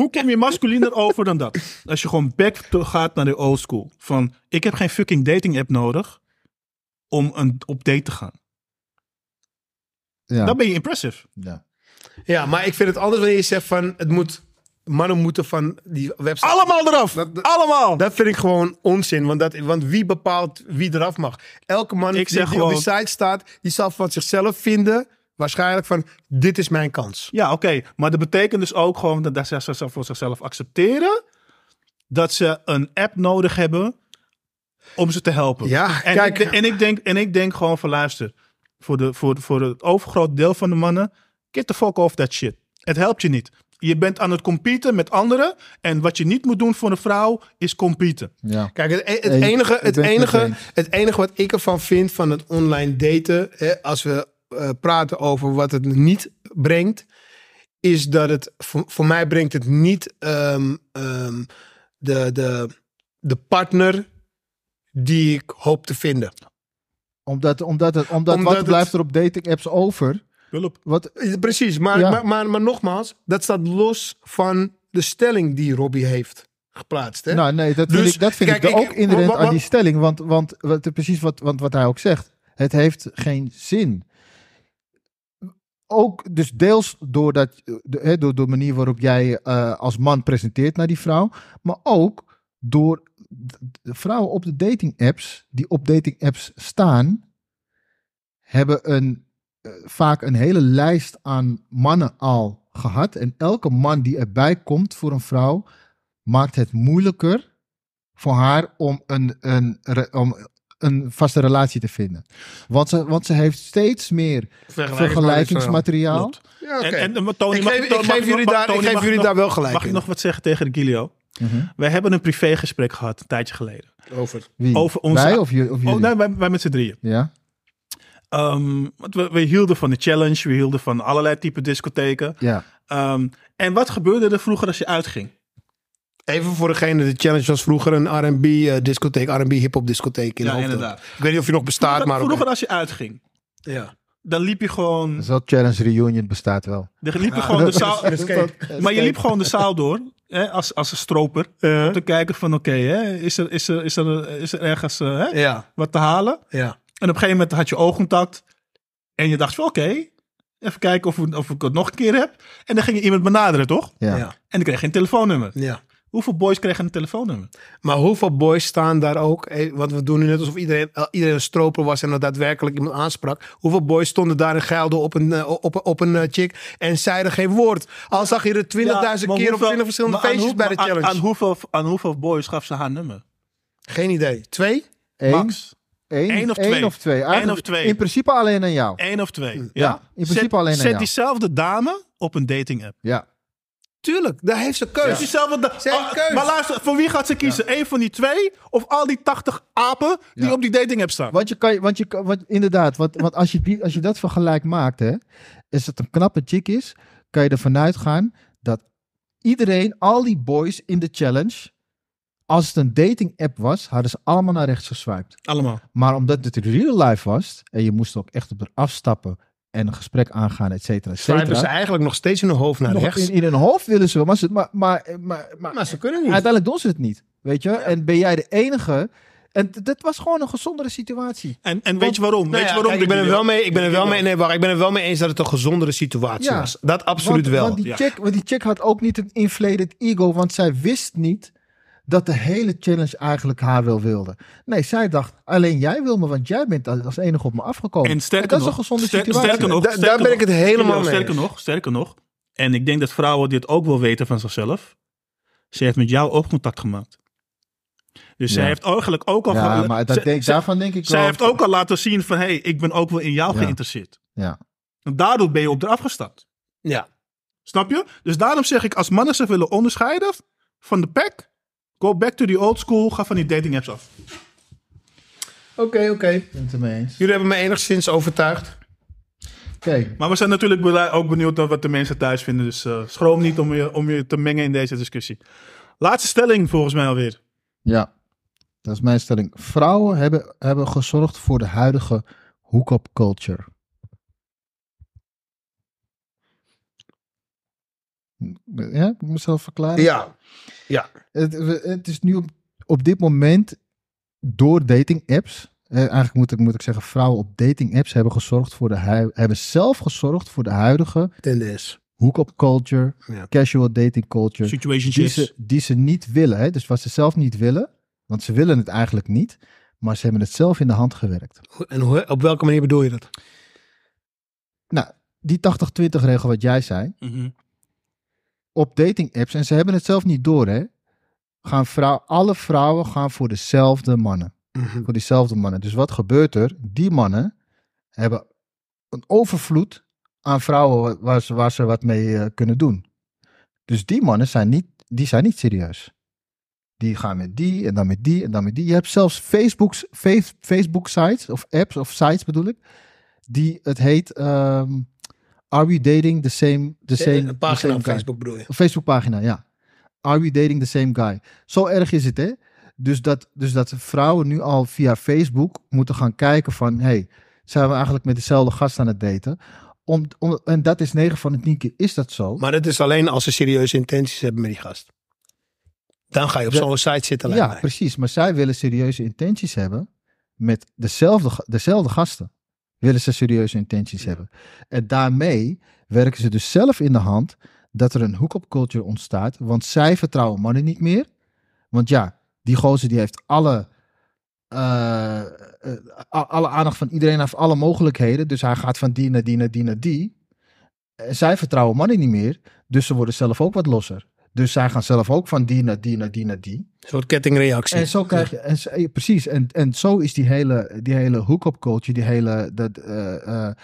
hoe kom je masculiner over dan dat? Als je gewoon back to, gaat naar de old school. Van, ik heb geen fucking dating app nodig om een, op date te gaan. Ja. Dan ben je impressive. ja. Ja, maar ik vind het anders wanneer je zegt van... Het moet, mannen moeten van die website... Allemaal eraf. Dat- dat- Allemaal. Dat vind ik gewoon onzin. Want, dat, want wie bepaalt wie eraf mag? Elke man Ik die, zeg die op die site staat, die zal van zichzelf vinden. Waarschijnlijk van, dit is mijn kans. Ja, oké. Maar dat betekent dus ook gewoon dat ze zichzelf voor zichzelf accepteren. Dat ze een app nodig hebben om ze te helpen. Ja, en, kijk. ik, en, ik denk, en ik denk gewoon van luister. Voor, de, voor, voor het overgrote deel van de mannen. Get the fuck off that shit. Het helpt je niet. Je bent aan het competen met anderen. En wat je niet moet doen voor een vrouw is competen. ja. Kijk, het, het, enige, het, enige, het enige wat ik ervan vind van het online daten, hè, als we eh, praten over wat het niet brengt, is dat het, voor, voor mij brengt het niet ehm, ehm, de, de, de partner die ik hoop te vinden. Omdat, omdat, het, omdat, Omdat wat het- blijft er op dating apps over? Hulp. Wat, Precies, maar, Ja. maar, maar, maar nogmaals, dat staat los van de stelling die Robbie heeft geplaatst. Hè? nou nee, dat vind Dus, ik, dat vind kijk, ik ik- ook inherent wat- aan die stelling. Want, want wat, precies wat, want wat hij ook zegt. Het heeft geen zin. Ook dus deels door, dat, de, hè, door de manier waarop jij eh, als man presenteert naar die vrouw. Maar ook door de vrouwen op de dating apps, die op dating apps staan, hebben een, eh, vaak een hele lijst aan mannen al gehad. En elke man die erbij komt voor een vrouw, maakt het moeilijker voor haar om een, een, om een vaste relatie te vinden. Want ze, want ze heeft steeds meer vergelijkingsmateriaal. Klopt. Ja, oké. En, Tony, Ik mag- geef- ik mag- geef mag- jullie mag- daar- ik geef jullie nog- daar wel gelijk Mag ik nog wat zeggen tegen Gilio? Mhm. Wij hebben een privégesprek gehad een tijdje geleden. Over. Wie? Over onze- Wij of, jullie- of jullie? Oh, nee, wij, wij met z'n drieën. Ja? Ehm, want we, we hielden van de challenge, we hielden van allerlei type discotheken. Ja. Ehm, en wat gebeurde er vroeger als je uitging? Even voor degene, de challenge was vroeger een R&B eh, discotheek, R&B hip-hop discotheek in Ja, Hoofddorp. inderdaad. Ik weet niet of je nog bestaat, Vroeger, maar... vroeger als je uitging, ja. dan liep je gewoon, Zo Challenge Reunion bestaat wel. dan liep je gewoon de zaal, maar je liep gewoon de zaal door, hè, als, als een stroper, Ja. om te kijken van oké, hè, is, er, is, er, is, er, is er ergens eh, hè, Ja, wat te halen? ja. En op een gegeven moment had je oogcontact. En je dacht van oké, even kijken of, we- of ik het nog een keer heb. En dan ging je iemand benaderen, toch? Ja. Ja. En dan kreeg je een telefoonnummer. ja. Hoeveel boys kregen een telefoonnummer? Maar hoeveel boys staan daar ook? eh, Want we doen nu net alsof iedereen, eh, iedereen een stroper was en dat daadwerkelijk iemand aansprak. Hoeveel boys stonden daar en geilden op een, eh, op, op een chick en zeiden geen woord? Al zag je er 20.000 Ja, maar keer op hoeveel- 20 verschillende feestjes hoe- bij de aan- challenge. Aan, hoeveel, aan hoeveel boys gaf ze haar nummer? Geen idee. Twee? Eén, Max. één, Eén of één twee. of twee. Eén of twee. In principe alleen aan jou. Eén of twee. Ja, Ja, in principe zet, alleen aan Zet jou. diezelfde dame op een dating app. Ja. Tuurlijk, daar heeft ze da- Ze heeft Ah, keus. maar luister, voor wie gaat ze kiezen? Eén van die twee of al die 80 apen die Ja. op die dating app staan? Want je kan, want je kan, want inderdaad, want, want als, je die, als je dat vergelijk maakt, hè, is het een knappe chick is, kan je ervan uitgaan dat iedereen, al die boys in de challenge, als het een dating app was, hadden ze allemaal naar rechts geswiped. Allemaal. Maar omdat het real life was, en je moest ook echt op er afstappen en een gesprek aangaan, et cetera, et Swipen ze cetera. eigenlijk nog steeds in hun hoofd naar Nog rechts. in, in hun hoofd willen ze wel, maar, ze, maar, maar, maar, maar Maar ze kunnen niet. uiteindelijk doen ze het niet. Weet je? En ben jij de enige. En dat was gewoon een gezondere situatie. En, en weet je waarom? Nou weet ja, je waarom? kijk, ik ben er wel mee. Ik ben er wel mee. Nee, wacht, ik ben er wel mee eens dat het een gezondere situatie Ja. was. Dat absoluut want, wel. Want die, ja. chick, want die chick had ook niet een inflated ego, want zij wist niet dat de hele challenge eigenlijk haar wel wilde. Nee, zij dacht, alleen jij wil me, want jij bent als enige op me afgekomen. En sterker dat is nog, een gezonde situatie. sterker nog, sterker daar ben nog, ik het helemaal mee Sterker eens. nog, sterker nog. En ik denk dat vrouwen dit ook wel weten van zichzelf. Ze heeft met jou oogcontact gemaakt. Dus zij heeft eigenlijk ook al... ja, maar dat ze- denk, ze- daarvan denk ik Zij wel. heeft ook al laten zien van... hé, hey, ik ben ook wel in jou Ja. geïnteresseerd. Ja. En daardoor ben je op eraf gestapt. Ja. Snap je? Dus daarom zeg ik, als mannen zich willen onderscheiden van de pack... go back to the old school, ga van die dating apps af. Oké, oké. Ik ben het ermee eens. Jullie hebben me enigszins overtuigd. Oké, Maar we zijn natuurlijk bela- ook benieuwd naar wat de mensen thuis vinden. Dus eh, schroom niet om je, om je te mengen in deze discussie. Laatste stelling volgens mij alweer. ja. Dat is mijn stelling. Vrouwen hebben, hebben gezorgd voor de huidige hook-up culture. Ja, ik moet mezelf verklaren. Ja. Ja. Het, het is nu op, op dit moment door dating apps. Eh, eigenlijk moet ik, moet ik zeggen, vrouwen op dating apps hebben gezorgd voor de hebben zelf gezorgd voor de huidige Tendens. hook-up culture, Ja. casual dating culture, die ze, die ze niet willen. Hè? Dus wat ze zelf niet willen, want ze willen het eigenlijk niet, maar ze hebben het zelf in de hand gewerkt. En hoe, op welke manier bedoel je dat? Nou, die 80-20 regel wat jij zei, Mhm. Op dating apps, en ze hebben het zelf niet door, hè, gaan vrouw, alle vrouwen gaan voor dezelfde mannen. Voor diezelfde mannen. Dus wat gebeurt er? Die mannen hebben een overvloed aan vrouwen wa- waar ze, waar ze wat mee eh, kunnen doen. Dus die mannen zijn niet, die zijn niet serieus. Die gaan met die en dan met die en dan met die. Je hebt zelfs Facebook's, face, Facebook sites of apps of sites bedoel ik. Die het heet ehm, Are we dating the same, the same, Een the pagina same op guy? Facebook bedoel je? Een Facebookpagina, ja. Are we dating the same guy? Zo erg is het, hè? Dus dat, dus dat vrouwen nu al via Facebook moeten gaan kijken van... hey, zijn we eigenlijk met dezelfde gast aan het daten? Om, om, en dat is 9 van de 10 keer is dat zo. Maar dat is alleen als ze serieuze intenties hebben met die gast. Dan ga je op zo'n site zitten. ja, mij. precies. Maar zij willen serieuze intenties hebben met dezelfde, dezelfde gasten. Willen ze serieuze intenties hebben. En daarmee werken ze dus zelf in de hand dat er een hook-up culture ontstaat. Want zij vertrouwen mannen niet meer. Want ja, die gozer die heeft alle, eh, eh, alle aandacht van iedereen, heeft alle mogelijkheden. Dus hij gaat van die naar die naar die naar die. En zij vertrouwen mannen niet meer. Dus ze worden zelf ook wat losser. Dus zij gaan zelf ook van die naar die naar die naar die. Een soort kettingreactie. En zo krijg je, en, precies, en, en zo is die hele, die hele hook-up culture, die hele dat, eh, eh,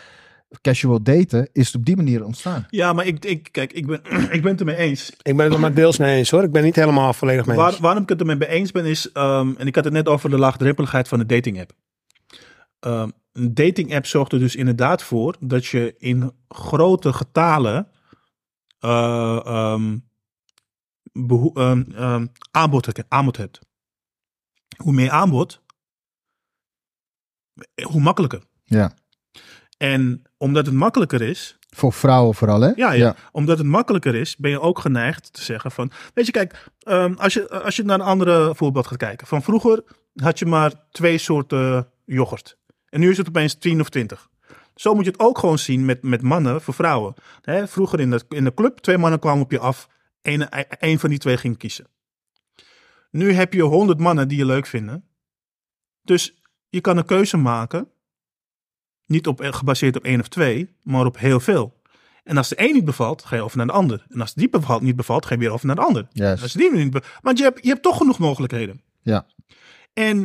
casual daten, is op die manier ontstaan. Ja, maar ik, ik, kijk, ik ben, ik ben het ermee eens. Ik ben het er maar deels mee eens hoor. Ik ben niet helemaal volledig mee eens. Waar, waarom ik het ermee eens ben is, ehm, en ik had het net over de laagdrempeligheid van de dating app. Ehm, een dating app zorgt er dus inderdaad voor dat je in grote getalen eh, ehm, beho- ehm, ehm, aanbod, aanbod hebt. Hoe meer aanbod, hoe makkelijker. Ja. En omdat het makkelijker is, Voor vrouwen vooral, hè? ja, ja. Omdat het makkelijker is, ben je ook geneigd te zeggen van... Weet je, kijk, ehm, als, je, als je naar een andere voorbeeld gaat kijken. Van vroeger had je maar twee soorten yoghurt. En nu is het opeens 10 of 20. Zo moet je het ook gewoon zien met, met mannen voor vrouwen. Hè, vroeger in de, in de club, twee mannen kwamen op je af. Eén een van die twee ging kiezen. Nu heb je honderd mannen die je leuk vinden. Dus je kan een keuze maken. Niet op, gebaseerd op één of twee, maar op heel veel. En als de een niet bevalt, ga je over naar de ander. En als die bevalt, niet bevalt, ga je weer over naar de ander. Als die niet be- Want je hebt, je hebt toch genoeg mogelijkheden. Ja. En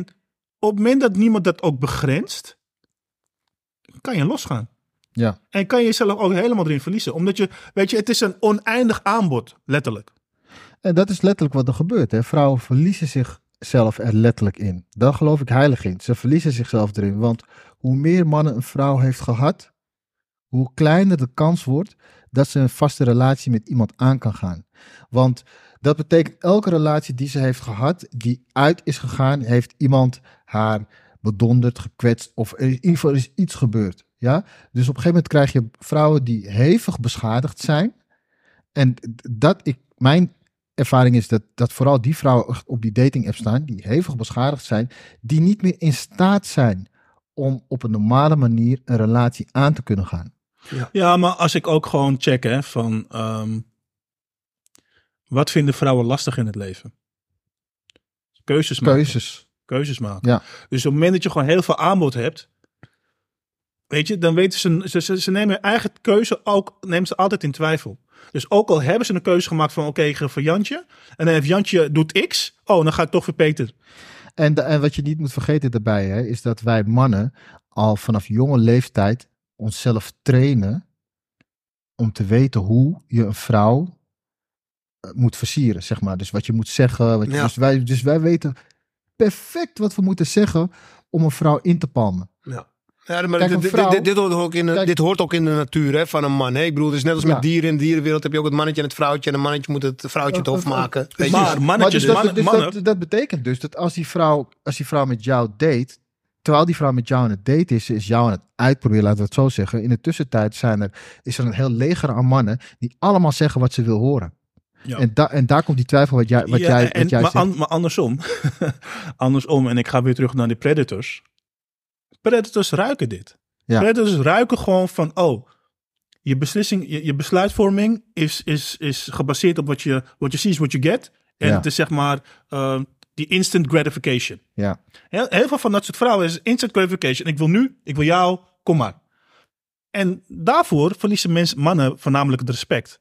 op het moment dat niemand dat ook begrenst, kan je losgaan. Ja. En kan je jezelf ook helemaal erin verliezen. Omdat je, weet je, het is een oneindig aanbod, letterlijk. En dat is letterlijk wat er gebeurt. Hè. Vrouwen verliezen zichzelf er letterlijk in. Daar geloof ik heilig in. Ze verliezen zichzelf erin. Want hoe meer mannen een vrouw heeft gehad, hoe kleiner de kans wordt dat ze een vaste relatie met iemand aan kan gaan. Want dat betekent elke relatie die ze heeft gehad, die uit is gegaan, heeft iemand haar bedonderd, gekwetst of in ieder geval is iets gebeurd. Ja? Dus op een gegeven moment krijg je vrouwen die hevig beschadigd zijn. En dat ik, mijn ervaring is dat, dat vooral die vrouwen op die dating app staan, die hevig beschadigd zijn, die niet meer in staat zijn om op een normale manier een relatie aan te kunnen gaan. Ja, maar als ik ook gewoon check hè, van ehm, wat vinden vrouwen lastig in het leven? Keuzes maken. Keuzes. Keuzes maken. Ja. Dus op het moment dat je gewoon heel veel aanbod hebt, weet je, dan weten ze, ze, ze, ze nemen hun eigen keuze ook, nemen ze altijd in twijfel. Dus ook al hebben ze een keuze gemaakt van oké, ga voor Jantje. En dan heeft Jantje doet X. Oh, dan ga ik toch voor Peter. En, de- en wat je niet moet vergeten daarbij, hè, is dat wij mannen al vanaf jonge leeftijd onszelf trainen om te weten hoe je een vrouw eh, moet versieren, zeg maar. Dus wat je moet zeggen. Wat je, Ja. dus, wij, dus wij weten perfect wat we moeten zeggen om een vrouw in te palmen. Ja. Ja, maar Kijk, dit, dit- vrouw- dit, dit hoort ook in de, Kijk- dit hoort ook in de natuur hè, van een man. Hè? Ik bedoel, het is net als Ja. met dieren. In de dierenwereld heb je ook het mannetje en het vrouwtje. En een mannetje moet het vrouwtje het hof Eh, eh, maken. je? Maar Maar mannetjes, dus dat, mannen, dus mannen dat, dat betekent dus dat als die, vrouw, als die vrouw met jou date, terwijl die vrouw met jou aan het date is, is jou aan het uitproberen, laten we het zo zeggen. In de tussentijd zijn er, is er een heel leger aan mannen die allemaal zeggen wat ze wil horen. Ja. En, da, en daar komt die twijfel wat jij, wat Ja, jij, en, wat jij maar, zegt. an- maar andersom. andersom. En ik ga weer terug naar de predators. Predators ruiken dit. Ja. Predators ruiken gewoon van, oh, je beslissing, je, je besluitvorming is, is, is gebaseerd op wat je, wat je ziet, what you get. En Ja. het is zeg maar eh, die instant gratification. Ja. Heel, heel veel van dat soort vrouwen is instant gratification. Ik wil nu, ik wil jou, kom maar. En daarvoor verliezen mensen, mannen voornamelijk het respect.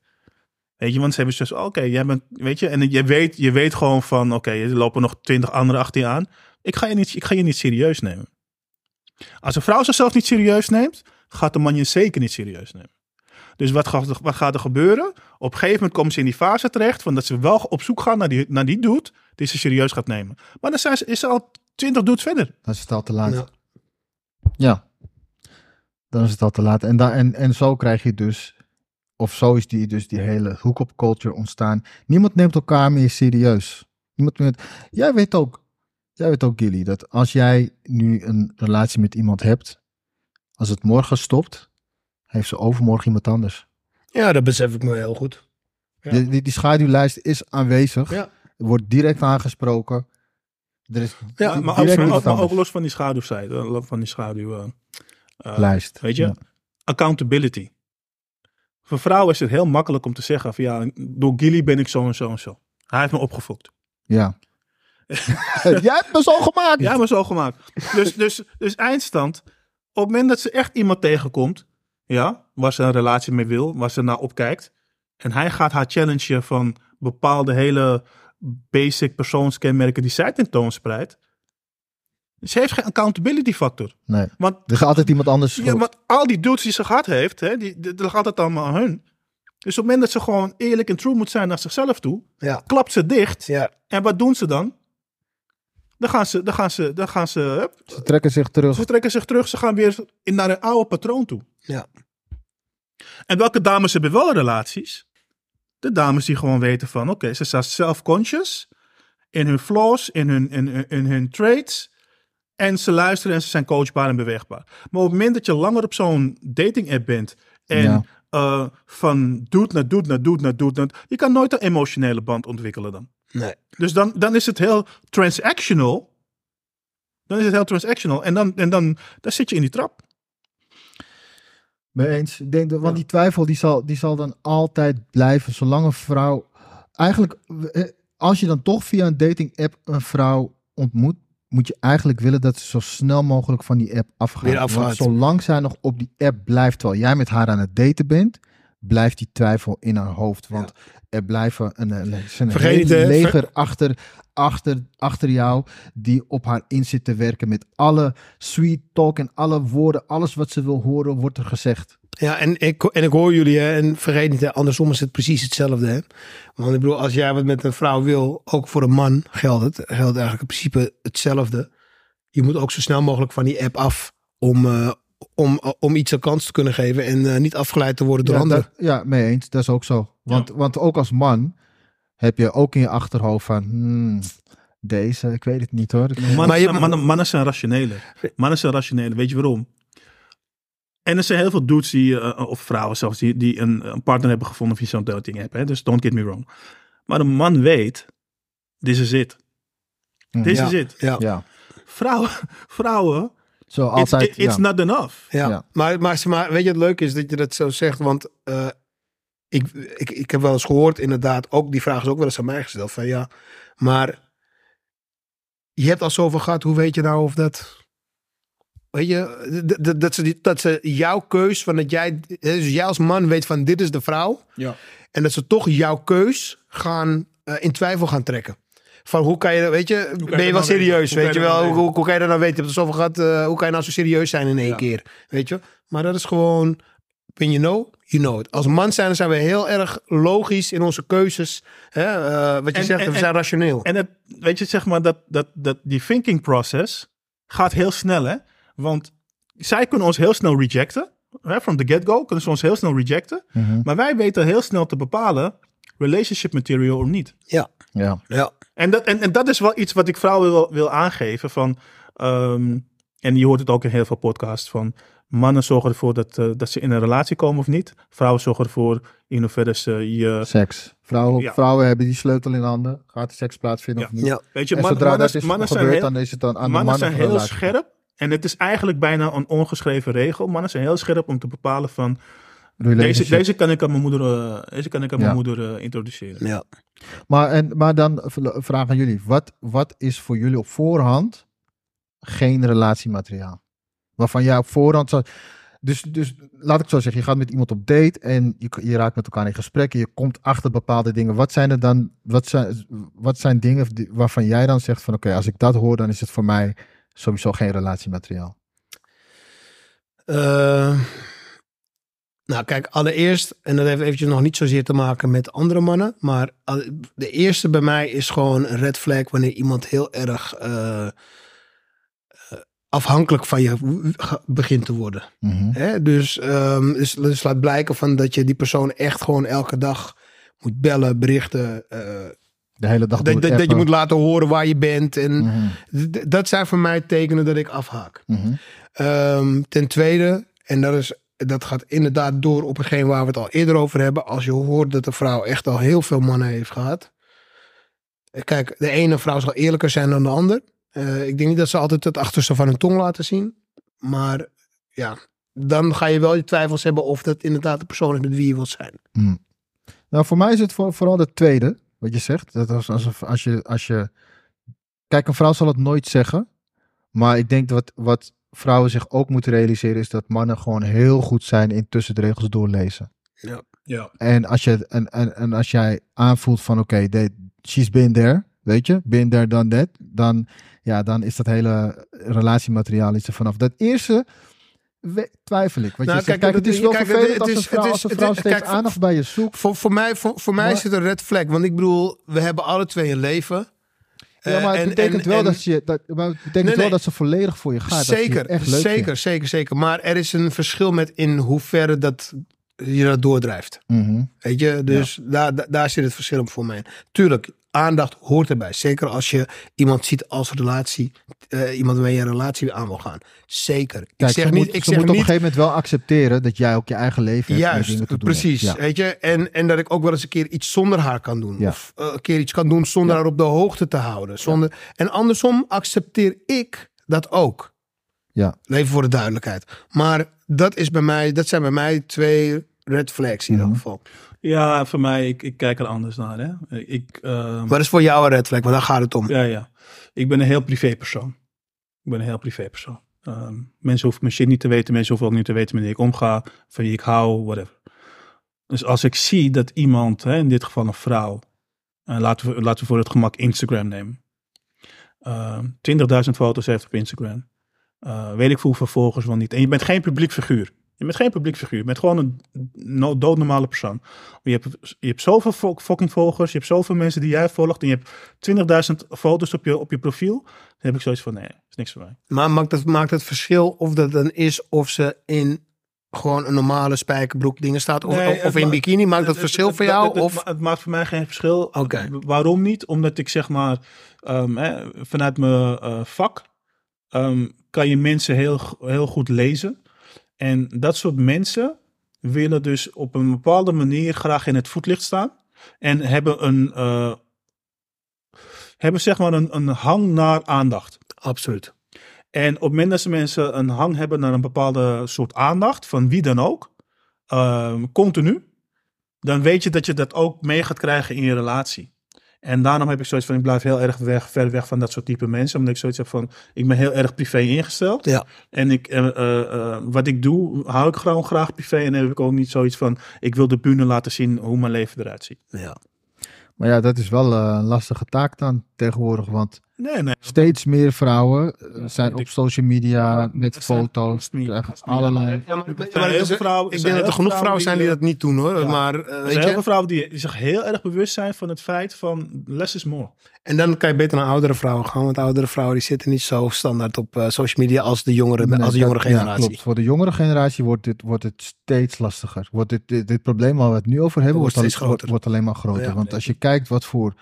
Weet je, want ze hebben zoiets van, oké, jij bent, weet je, en je weet, je weet gewoon van, oké, er lopen nog twintig anderen achter je aan. Ik ga je niet, ik ga je niet serieus nemen. Als een vrouw zichzelf niet serieus neemt, gaat de man je zeker niet serieus nemen. Dus wat gaat, er- wat gaat er gebeuren? Op een gegeven moment komen ze in die fase terecht van dat ze wel op zoek gaan naar die, naar die dude die ze serieus gaat nemen. Maar dan zijn ze, is ze al twintig dudes verder. Dan is het al te laat. Ja. Ja. Dan is het al te laat. En, da, en, en zo krijg je dus, of zo is die, dus die hele hook-up culture ontstaan. Niemand neemt elkaar meer serieus. Niemand meer, jij weet ook, jij weet ook Gilly, dat als jij nu een relatie met iemand hebt, als het morgen stopt, heeft ze overmorgen iemand anders. Ja, dat besef ik me heel goed. Ja. Die, die, die schaduwlijst is aanwezig, Ja. wordt direct aangesproken. Er is Ja, maar, ook, maar ook los van die schaduwzijde, eh, van die schaduw. eh, eh. Weet je, Ja. accountability. Voor vrouwen is het heel makkelijk om te zeggen van ja, door Gilly ben ik zo en zo en zo. Hij heeft me opgefokt. Ja. Jij hebt me zo gemaakt. Ja, maar zo gemaakt. Dus, dus, dus eindstand, op het moment dat ze echt iemand tegenkomt, ja, waar ze een relatie mee wil, waar ze naar opkijkt, en hij gaat haar challengen van bepaalde hele basic persoonskenmerken die zij tentoonspreidt, ze heeft geen accountability factor. Nee, Want er is altijd iemand anders Ja, want al die dudes die ze gehad heeft, hè, die, die, dat ligt altijd allemaal aan hun. Dus op het moment dat ze gewoon eerlijk en true moet zijn naar zichzelf toe, Ja. klapt ze dicht. Ja. En wat doen ze dan? Dan gaan ze, dan gaan ze, dan gaan ze, hup, Ze trekken zich terug. ze trekken zich terug, ze gaan weer in, naar een oude patroon toe. Ja. En welke dames hebben wel relaties? De dames die gewoon weten van, oké, ze zijn self-conscious in hun flaws, in hun, in, in, in hun traits. En ze luisteren en ze zijn coachbaar en beweegbaar. Maar op het moment dat je langer op zo'n dating app bent en Ja. eh, van doet naar doet naar doet naar doet naar... Je kan nooit een emotionele band ontwikkelen dan. Nee. Dus dan, dan is het heel transactional. Dan is het heel transactional. En dan, en dan, dan zit je in die trap. Mee eens. Ik denk dat, want die twijfel die zal, die zal dan altijd blijven. Zolang een vrouw. Eigenlijk, eh, als je dan toch via een dating app een vrouw ontmoet, moet je eigenlijk willen dat ze zo snel mogelijk van die app afgaat. Weer afgaat. Want zolang zij nog op die app blijft, terwijl jij met haar aan het daten bent, blijft die twijfel in haar hoofd. Want er blijven een, een, een Vergeet hele niet, hè, ver- leger achter, achter, achter jou die op haar in zit te werken met alle sweet talk en alle woorden, alles wat ze wil horen, wordt er gezegd. Ja, en ik, en ik hoor jullie, hè, en vergeet niet, hè, andersom is het precies hetzelfde. Hè? Want ik bedoel, als jij wat met een vrouw wil, ook voor een man geldt het, geldt eigenlijk in principe hetzelfde. Je moet ook zo snel mogelijk van die app af om, eh, om, om iets een kans te kunnen geven en eh, niet afgeleid te worden door ja, anderen. dat- ja, mee eens. Dat is ook zo. Want, want ook als man heb je ook in je achterhoofd van, hmm, deze, ik weet het niet hoor. Mannen, Maar je- mannen, mannen zijn rationeler. Mannen zijn rationeler. Weet je waarom? En er zijn heel veel dudes die, eh, of vrouwen zelfs, die, die een, een partner hebben gevonden via zo'n dating app. Hè? Dus don't get me wrong. Maar een man weet, dit is it. Mhm. Dit Ja. is it. Ja. Ja, Vrouwen, vrouwen zo it's, altijd. it's ja. not enough. Ja. Maar, maar, maar weet je, het leuke is dat je dat zo zegt, want eh, ik, ik, ik heb wel eens gehoord, inderdaad, ook die vraag is ook wel eens aan mij gesteld, van ja, maar je hebt al zoveel gehad, hoe weet je nou of dat... Weet je, dat ze, die- dat ze jouw keus, van dat jij, dus jij als man weet van dit is de vrouw. Ja. En dat ze toch jouw keus gaan eh, in twijfel gaan trekken. Van hoe kan je, weet je, ben je wel nou serieus, weten? Weet je kan je dat wel? nou Hoe, hoe, hoe kan je dat nou weten? Je hebt er zoveel gehad, eh, hoe kan je nou zo serieus zijn in één Ja. keer? Weet je? Maar dat is gewoon, when you know, you know it. Als man zijn, dan zijn we heel erg logisch in onze keuzes. Hè? Eh, wat je En- zegt, en- we zijn en- rationeel. En het, weet je, zeg maar, dat, dat, dat die thinking process gaat heel snel, hè? Want zij kunnen ons heel snel rejecten. Hè? From the get-go kunnen ze ons heel snel rejecten. Mhm. Maar wij weten heel snel te bepalen, relationship material of niet. ja, ja. ja. En dat, en, en dat is wel iets wat ik vrouwen wil, wil aangeven. Van, ehm, en je hoort het ook in heel veel podcasts van... Mannen zorgen ervoor dat, eh, dat ze in een relatie komen of niet. Vrouwen zorgen ervoor in hoeverre ze je... Seks. Vrouwen, Ja. vrouwen hebben die sleutel in handen. Gaat de seks plaatsvinden Ja. of niet? ja. Weet je, En man- zodra mannen, dat is mannen zijn gebeurd, heel, dan is het dan aan de mannen man zijn heel relatie. scherp. En het is eigenlijk bijna een ongeschreven regel. Mannen zijn heel scherp om te bepalen van... Deze, deze kan ik aan mijn moeder, eh, deze kan ik aan Ja. mijn moeder eh, introduceren. ja. Maar, en, maar dan vraag aan jullie. Wat, wat is voor jullie op voorhand geen relatiemateriaal? Waarvan jij op voorhand zou... Dus, dus laat ik het zo zeggen, je gaat met iemand op date en je, je raakt met elkaar in gesprek en je komt achter bepaalde dingen. Wat zijn er dan, wat zijn, wat zijn dingen waarvan jij dan zegt van oké, als ik dat hoor, dan is het voor mij sowieso geen relatiemateriaal. Eh, nou, kijk, allereerst, en dat heeft eventjes nog niet zozeer te maken met andere mannen, maar de eerste bij mij is gewoon een red flag wanneer iemand heel erg eh, eh, afhankelijk van je begint te worden. Mhm. Hè? Dus, ehm, dus, dus laat blijken van dat je die persoon echt gewoon elke dag moet bellen, berichten. eh, De hele dag dat, dat, dat je moet laten horen waar je bent. En Mhm. dat zijn voor mij tekenen dat ik afhaak. Mhm. Ehm, ten tweede, en dat, is, dat gaat inderdaad door op hetgeen waar we het al eerder over hebben. Als je hoort dat de vrouw echt al heel veel mannen heeft gehad. Eh, Kijk, de ene vrouw zal eerlijker zijn dan de ander. Eh, ik denk niet dat ze altijd het achterste van hun tong laten zien. Maar ja, dan ga je wel je twijfels hebben of dat inderdaad de persoon is met wie je wilt zijn. Nou, voor mij is het voor, vooral het tweede, wat je zegt. Dat als, als, als, je, als je. Kijk, een vrouw zal het nooit zeggen. Maar ik denk dat wat vrouwen zich ook moeten realiseren, is dat mannen gewoon heel goed zijn in tussen de regels doorlezen. Ja. En als, je, en, en, en als jij aanvoelt van oké, okay, she's been there, weet je, been there, done that, dan, ja, dan is dat hele relatiemateriaal iets er vanaf. Dat eerste we- twijfel ik. Want Nou, je zegt, kijk, kijk, het is wel kijk, het- vervelend het als is- een vrouw, het als een is- vrouw het- steeds kijk, aandacht bij je zoekt. Voor, voor, mij, voor, voor mij Maar- is het een red flag. Want ik bedoel, we hebben alle twee een leven. Ja, Eh, maar het en- betekent en- wel en- dat je, dat, maar het betekent Nee, wel nee. dat ze volledig voor je gaat. Zeker, echt leuk zeker, vindt. zeker, zeker. Maar er is een verschil met in hoeverre dat je dat doordrijft. Mhm. Weet je, dus daar, daar, daar zit het verschil op voor mij. Tuurlijk, aandacht hoort erbij. Zeker als je iemand ziet als relatie, eh, iemand waarmee je een relatie aan wil gaan. Zeker. Kijk, ik ze zeg moet, niet, ik ze zeg moet op een niet gegeven moment wel accepteren dat jij ook je eigen leven hebt. en dingen te Juist, doen precies. Ja. Weet je? En, en dat ik ook wel eens een keer iets zonder haar kan doen. Ja. Of eh, een keer iets kan doen zonder haar op de hoogte te houden. Zonder, En andersom accepteer ik dat ook. Ja. Even voor de duidelijkheid. Maar dat, is bij mij, dat zijn bij mij twee red flags in ieder Mhm. geval. Ja, voor mij, ik, ik kijk er anders naar. Hè. Ik, ehm, Wat is voor jou een red flag? Want daar gaat het om. Ja, ja. Ik ben een heel privé persoon. Ik ben een heel privé persoon. Ehm, mensen hoeven mijn shit niet te weten. Mensen hoeven ook niet te weten wanneer ik omga. Van wie ik hou, whatever. Dus als ik zie dat iemand, hè, in dit geval een vrouw. eh, laten, we, laten we voor het gemak Instagram nemen. Ehm 20.000 foto's heeft op Instagram. Eh, weet ik hoeveel volgers wel niet. En je bent geen publiek figuur. Je bent geen publiek figuur. Je bent gewoon een no- doodnormale persoon. Je hebt, je hebt zoveel fucking volgers. Je hebt zoveel mensen die jij volgt. En je hebt 20.000 foto's op je, op je profiel. Dan heb ik zoiets van, nee, is niks voor mij. Maar maakt het, maakt het verschil of dat dan is of ze in gewoon een normale spijkerbroek dingen staat of, Nee, of in ma- bikini? Maakt dat Het- verschil het- voor jou? Het, Of? het maakt voor mij geen verschil. Oké. Waarom niet? Omdat ik zeg maar ehm, hè, vanuit mijn eh, vak ehm, kan je mensen heel, heel goed lezen. En dat soort mensen willen dus op een bepaalde manier graag in het voetlicht staan. En hebben een, eh, hebben zeg maar een, een hang naar aandacht. Absoluut. En op het moment dat ze mensen een hang hebben naar een bepaalde soort aandacht, van wie dan ook, ehm, continu, dan weet je dat je dat ook mee gaat krijgen in je relatie. En daarom heb ik zoiets van, ik blijf heel erg weg, ver weg van dat soort type mensen. Omdat ik zoiets heb van, ik ben heel erg privé ingesteld. Ja. En ik, eh, eh, eh, wat ik doe, hou ik gewoon graag privé. En heb ik ook niet zoiets van, ik wil de bühne laten zien hoe mijn leven eruit ziet. ja. Maar ja, dat is wel een lastige taak dan tegenwoordig. Want Nee, nee. steeds meer vrouwen eh, zijn op social media met foto's. allerlei. Ja, maar, Er maar zijn heel er is- veel vrouwen- er ik denk dat er genoeg vrouwen zijn die eh, dat niet doen hoor. Ja. Maar eh, Er zijn heel veel vrouwen die zich heel erg bewust zijn van het feit van less is more. en dan kan je beter naar oudere vrouwen gaan. Want oudere vrouwen die zitten niet zo standaard op eh, social media als de jongere, Nee, als de dat- jongere ja, generatie. klopt. Voor de jongere generatie wordt, dit, wordt het steeds lastiger. Wordt dit, dit, dit probleem waar we het nu over hebben, Wordt wordt, wordt, groter. wordt alleen maar groter. Ja, Want als je kijkt wat voor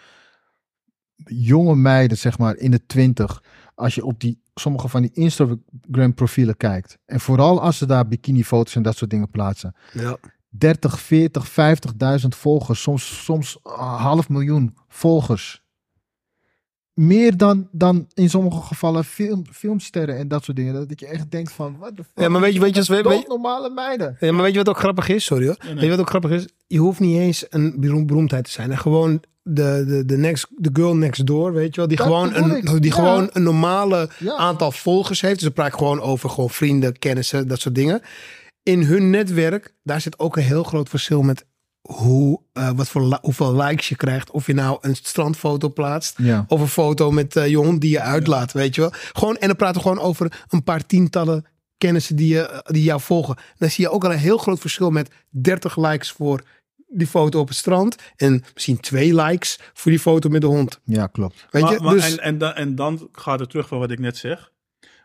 jonge meiden, zeg maar in de twintig, als je op die, sommige van die Instagram profielen kijkt. En vooral als ze daar bikinifoto's en dat soort dingen plaatsen. Ja. 30, 40, 50.000 volgers, soms, soms een half miljoen volgers. Meer dan, dan in sommige gevallen film, filmsterren en dat soort dingen. Dat je echt denkt van, wat de fuck. Ja, maar weet je- weet je- weet- weet- normale meiden. Ja, maar weet je wat ook grappig is? Sorry hoor. Nee, nee. Weet je wat ook grappig is? Je hoeft niet eens een beroem- beroemdheid te zijn. En gewoon de, de, de, next, de girl next door, weet je wel. Die, Dat gewoon een, die ja. gewoon een normale Ja. aantal volgers heeft. Dus dan praat ik gewoon over gewoon vrienden, kennissen, dat soort dingen. In hun netwerk, daar zit ook een heel groot verschil met hoe, eh, wat voor, hoeveel likes je krijgt. Of je nou een strandfoto plaatst. Ja. Of een foto met eh, je hond die je uitlaat, weet je wel. Gewoon, en dan praten we gewoon over een paar tientallen kennissen die, je, die jou volgen. Dan zie je ook al een heel groot verschil met 30 likes voor die foto op het strand. En misschien twee likes voor die foto met de hond. ja, klopt. Weet Maar- je? maar- dus, en, en, dan, en dan gaat het terug van wat ik net zeg.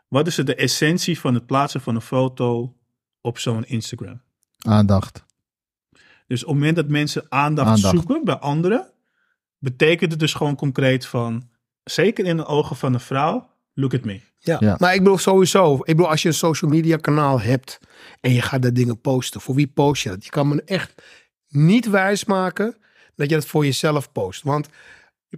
Wat is de essentie van het plaatsen van een foto op zo'n Instagram? Aandacht. Dus op het moment dat mensen aandacht, Aandacht. zoeken bij anderen, betekent het dus gewoon concreet van, zeker in de ogen van een vrouw, look at me. ja. ja. Maar ik bedoel sowieso. Ik bedoel, als je een social media kanaal hebt. En je gaat dat dingen posten. Voor wie post je dat? Je kan me echt niet wijsmaken dat je dat voor jezelf post. Want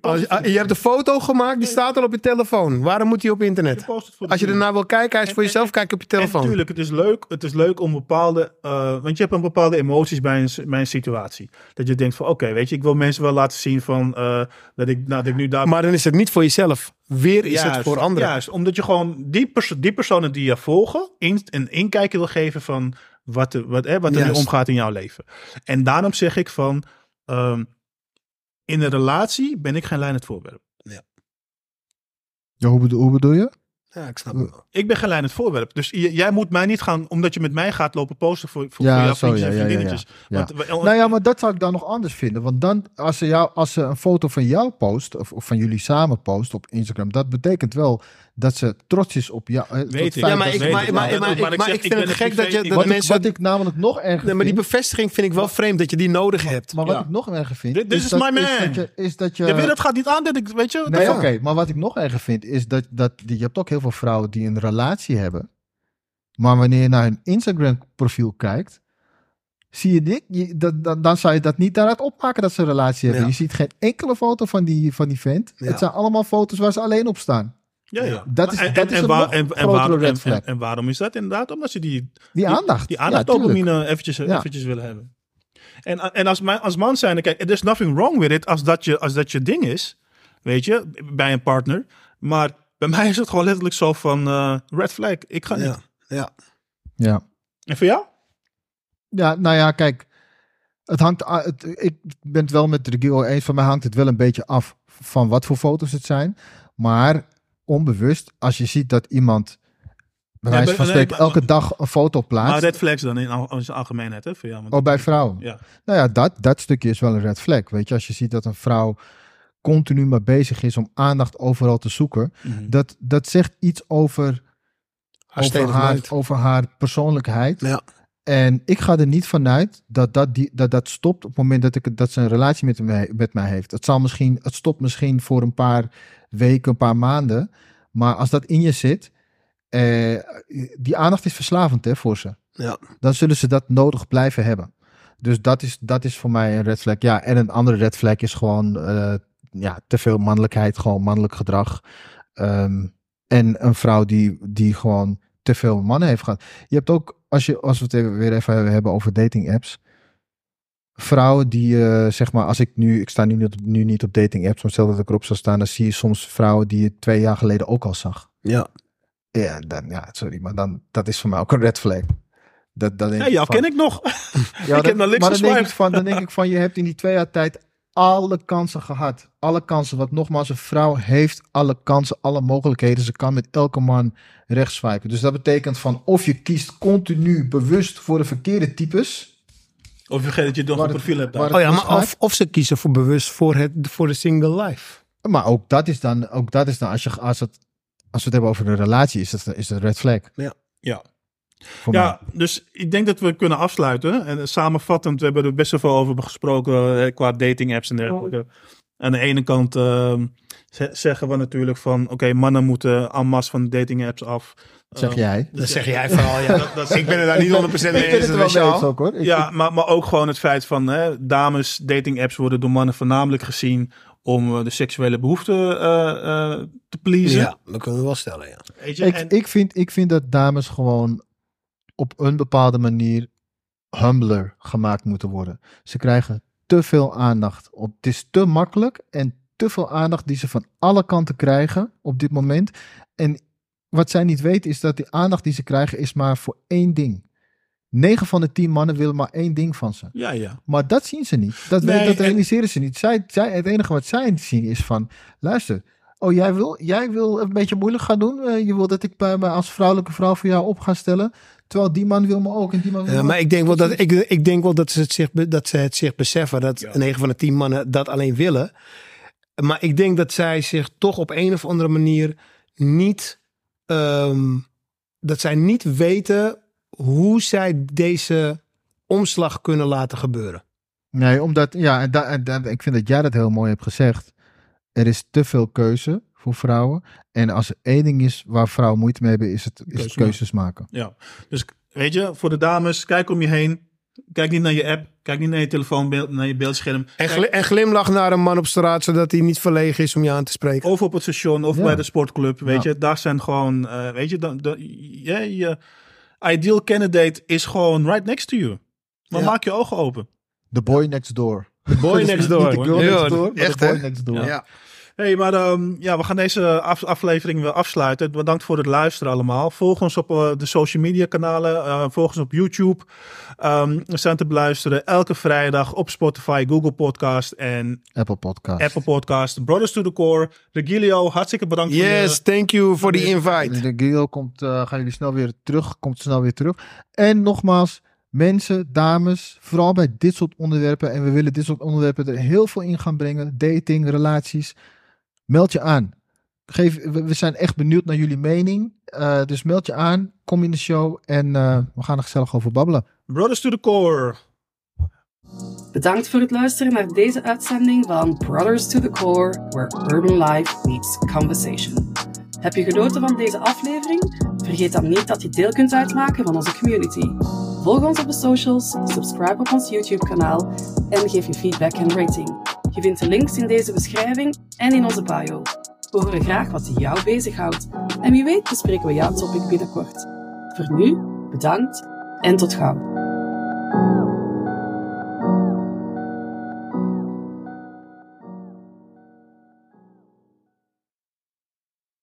als, je hebt een foto gemaakt, die staat al op je telefoon. Waarom moet die op internet? het de Als je ernaar wil kijken, hij is voor en- jezelf kijken op je telefoon. Natuurlijk, het is leuk. Het is leuk om bepaalde. eh, want je hebt een bepaalde emoties bij een, bij een situatie. Dat je denkt van oké, weet je, ik wil mensen wel laten zien van eh, dat, ik, nou, dat ik nu daar. Maar dan is het niet voor jezelf. Weer is Juist, het voor anderen. Juist, omdat je gewoon die, perso- die personen die je volgen, in, een inkijkje wil geven van wat, er- wat, hè, wat er nu omgaat in jouw leven. En daarom zeg ik van. ehm, in een relatie ben ik geen leidend voorwerp. Ja, hoe, bedoel, hoe bedoel je? Ja, ik snap het wel. Ik ben geen leidend voorwerp. Dus j- jij moet mij niet gaan, omdat je met mij gaat lopen posten voor, voor, Ja, voor jouw zo, vriendjes ja, en ja, ja, vriendinnetjes. ja. Want Nou ja, maar dat zou ik dan nog anders vinden. Want dan, als ze, jou, als ze een foto van jou post, of, of van jullie samen post op Instagram, dat betekent wel dat ze trots is op jou. eh, Weet ik. Ja, maar ik, maar, ik. maar, Maar maar, dat- maar ik, ik maar zeg, ik ik vind het gek dat je dat wat, ik, mensen... wat ik namelijk nog erger Nee, maar die bevestiging vind ik wel vreemd dat je die nodig hebt. maar wat Ja. ik nog erger vind, Dit- dit is, is dat, my is man. dat je, is dat je Ja, weet, dat gaat niet aan, dat ik, weet je. Nee, Ja. oké. Maar wat ik nog erger vind, is dat, dat die- je hebt ook heel veel vrouwen die een relatie hebben. Maar wanneer je naar hun Instagram profiel kijkt, zie je dit, je, dat, dat- dan zou je dat niet daaruit opmaken dat ze een relatie hebben. Ja. Je ziet geen enkele foto van die, van die vent. Ja. Het zijn allemaal foto's waar ze alleen op staan. Ja, ja. Dat is- Maar- dat is een waar- red en- flag. En, en waarom is dat inderdaad? Omdat ze die, Die aandacht. die Ja, tuurlijk. aandachtdopamine eventjes, Ja. eventjes willen hebben. En, en als, man- als man zijn, kijk, there's nothing wrong with it als dat, je, als dat je ding is. Weet je, bij een partner. Maar bij mij is het gewoon letterlijk zo van eh, red flag. Ik ga niet. Ja, ja. Ja. En voor jou? Ja, nou ja, kijk. Het hangt, a- het, ik ben het wel met Regio eens. Van mij hangt het wel een beetje af van wat voor foto's het zijn. Maar onbewust, als je ziet dat iemand bij Nee, wijze van nee, spreken maar- elke dag een foto Maar plaatst. red flags dan in, al- in zijn algemeenheid, hè? Voor jou. Want- Oh, bij vrouwen. Ja. Nou ja, dat, dat stukje is wel een red flag. Weet je, als je ziet dat een vrouw continu maar bezig is om aandacht overal te zoeken. Mhm. Dat, dat zegt iets over, Haar over, haar, over haar persoonlijkheid. Ja. En ik ga er niet vanuit dat dat, die, dat, dat stopt op het moment dat, ik, dat ze een relatie met mij, met mij heeft. Het, zal misschien, het stopt misschien voor een paar weken, een paar maanden. Maar als dat in je zit, eh, die aandacht is verslavend hè, voor ze. Ja. Dan zullen ze dat nodig blijven hebben. Dus dat is, dat is voor mij een red flag. Ja, en een andere red flag is gewoon eh, ja, te veel mannelijkheid, gewoon mannelijk gedrag. Ehm, en een vrouw die, die gewoon te veel mannen heeft gehad. Je hebt ook, als, je, als we het even, weer even hebben over dating apps. Vrouwen die, eh, zeg maar, als ik nu, ik sta nu niet, op, nu niet op dating apps, maar stel dat ik erop zou staan, dan zie je soms vrouwen die je twee jaar geleden ook al zag. Ja. Ja, dan, ja sorry, maar dan, dat is voor mij ook een red flag. Dat, dat Ja, jou van- ken ik nog. ja, Ik heb naar links maar dan denk, ik geswiped. van, dan denk ik van, je hebt in die twee jaar tijd alle kansen gehad. Alle kansen, wat nogmaals, een vrouw heeft alle kansen, alle mogelijkheden. Ze kan met elke man rechts swipen. Dus dat betekent van, of je kiest continu bewust voor de verkeerde types. Of je vergeet dat je Waar een het- profiel hebt. Oh ja, maar of, of ze kiezen voor bewust voor, het, voor de single life. Maar ook dat is dan, ook dat is dan als, je, als, het, als we het hebben over een relatie, is dat is een red flag. Ja. Mij. Ja, dus ik denk dat we kunnen afsluiten. En samenvattend, we hebben er best wel veel over gesproken eh, qua dating apps en dergelijke. Aan de ene kant ehm, ze- zeggen we natuurlijk van, oké, mannen moeten en masse van dating apps af. zeg Ehm, jij. Dat zeg jij vooral, ja. dat- dat- ik ben het daar niet 100% mee Ik ben eens. het er dat wel mee eens ook hoor. Ik- Ja, maar, maar ook gewoon het feit van hè, dames, dating apps worden door mannen voornamelijk gezien om eh, de seksuele behoeften eh, eh, te pleasen. Ja, dat kunnen we wel stellen, ja. Weet je? Ik, En- ik, vind, ik vind dat dames gewoon op een bepaalde manier humbler gemaakt moeten worden. Ze krijgen te veel aandacht. Op, het is te makkelijk en te veel aandacht die ze van alle kanten krijgen op dit moment. En wat zij niet weten is dat die aandacht die ze krijgen is maar voor één ding. 9 van de 10 mannen willen maar één ding van ze. ja, ja. Maar dat zien ze niet. Dat, Nee, dat en- realiseren ze niet. Zij, zij, het enige wat zij zien is van, luister, oh jij wil, jij wil een beetje moeilijk gaan doen. Eh, je wil dat ik bij mij als vrouwelijke vrouw voor jou op ga stellen. Terwijl die man wil me ook en die man wil Ja, me maar ook. ik denk wel dat, ik, ik denk wel dat, ze het zich, dat ze het zich beseffen dat Ja. 9 van de 10 mannen dat alleen willen. Maar ik denk dat zij zich toch op een of andere manier niet. ehm, dat zij niet weten hoe zij deze omslag kunnen laten gebeuren. Nee, omdat, ja, en da, en da- ik vind dat jij dat heel mooi hebt gezegd. Er is te veel keuze voor vrouwen. En als er één ding is waar vrouwen moeite mee hebben, is het, is het keuzes maken. Ja, dus weet je, voor de dames, kijk om je heen. Kijk niet naar je app. Kijk niet naar je telefoonbeeld, naar je beeldscherm. En, en glimlach naar een man op straat, zodat hij niet verlegen is om je aan te spreken. of op het station of Ja. bij de sportclub. Weet Ja. je, daar zijn gewoon, eh, weet je, de, ja, je ideal candidate is gewoon right next to you. Maar Ja. maak je ogen open. The boy next door. The boy next door. de girl next door, echt, de boy next door. Ja. Hey, maar ehm, ja, we gaan deze af- aflevering weer afsluiten. Bedankt voor het luisteren allemaal. Volg ons op eh, de social media kanalen. eh, volg ons op YouTube. Ehm, we zijn te beluisteren elke vrijdag op Spotify, Google Podcast en Apple Podcast. Apple Podcast. Brothers to the Core. Regilio, hartstikke bedankt voor Yes, je... thank you for the invite. De Gil komt, eh, gaan jullie snel weer terug, komt snel weer terug. En nogmaals, mensen, dames, vooral bij dit soort onderwerpen, en we willen dit soort onderwerpen er heel veel in gaan brengen, dating, relaties, meld je aan. Geef, we, zijn echt benieuwd naar jullie mening, Eh, dus meld je aan, kom in de show en eh, we gaan er gezellig over babbelen. Brothers to the Core. Bedankt voor het luisteren naar deze uitzending van Brothers to the Core, where urban life meets conversation. Heb je genoten van deze aflevering? Vergeet dan niet dat je deel kunt uitmaken van onze community. Volg ons op de socials, subscribe op ons YouTube-kanaal en geef je feedback en rating. Je vindt de links in deze beschrijving en in onze bio. We horen graag wat jou bezighoudt en wie weet bespreken we jouw topic binnenkort. Voor nu, bedankt en tot gauw.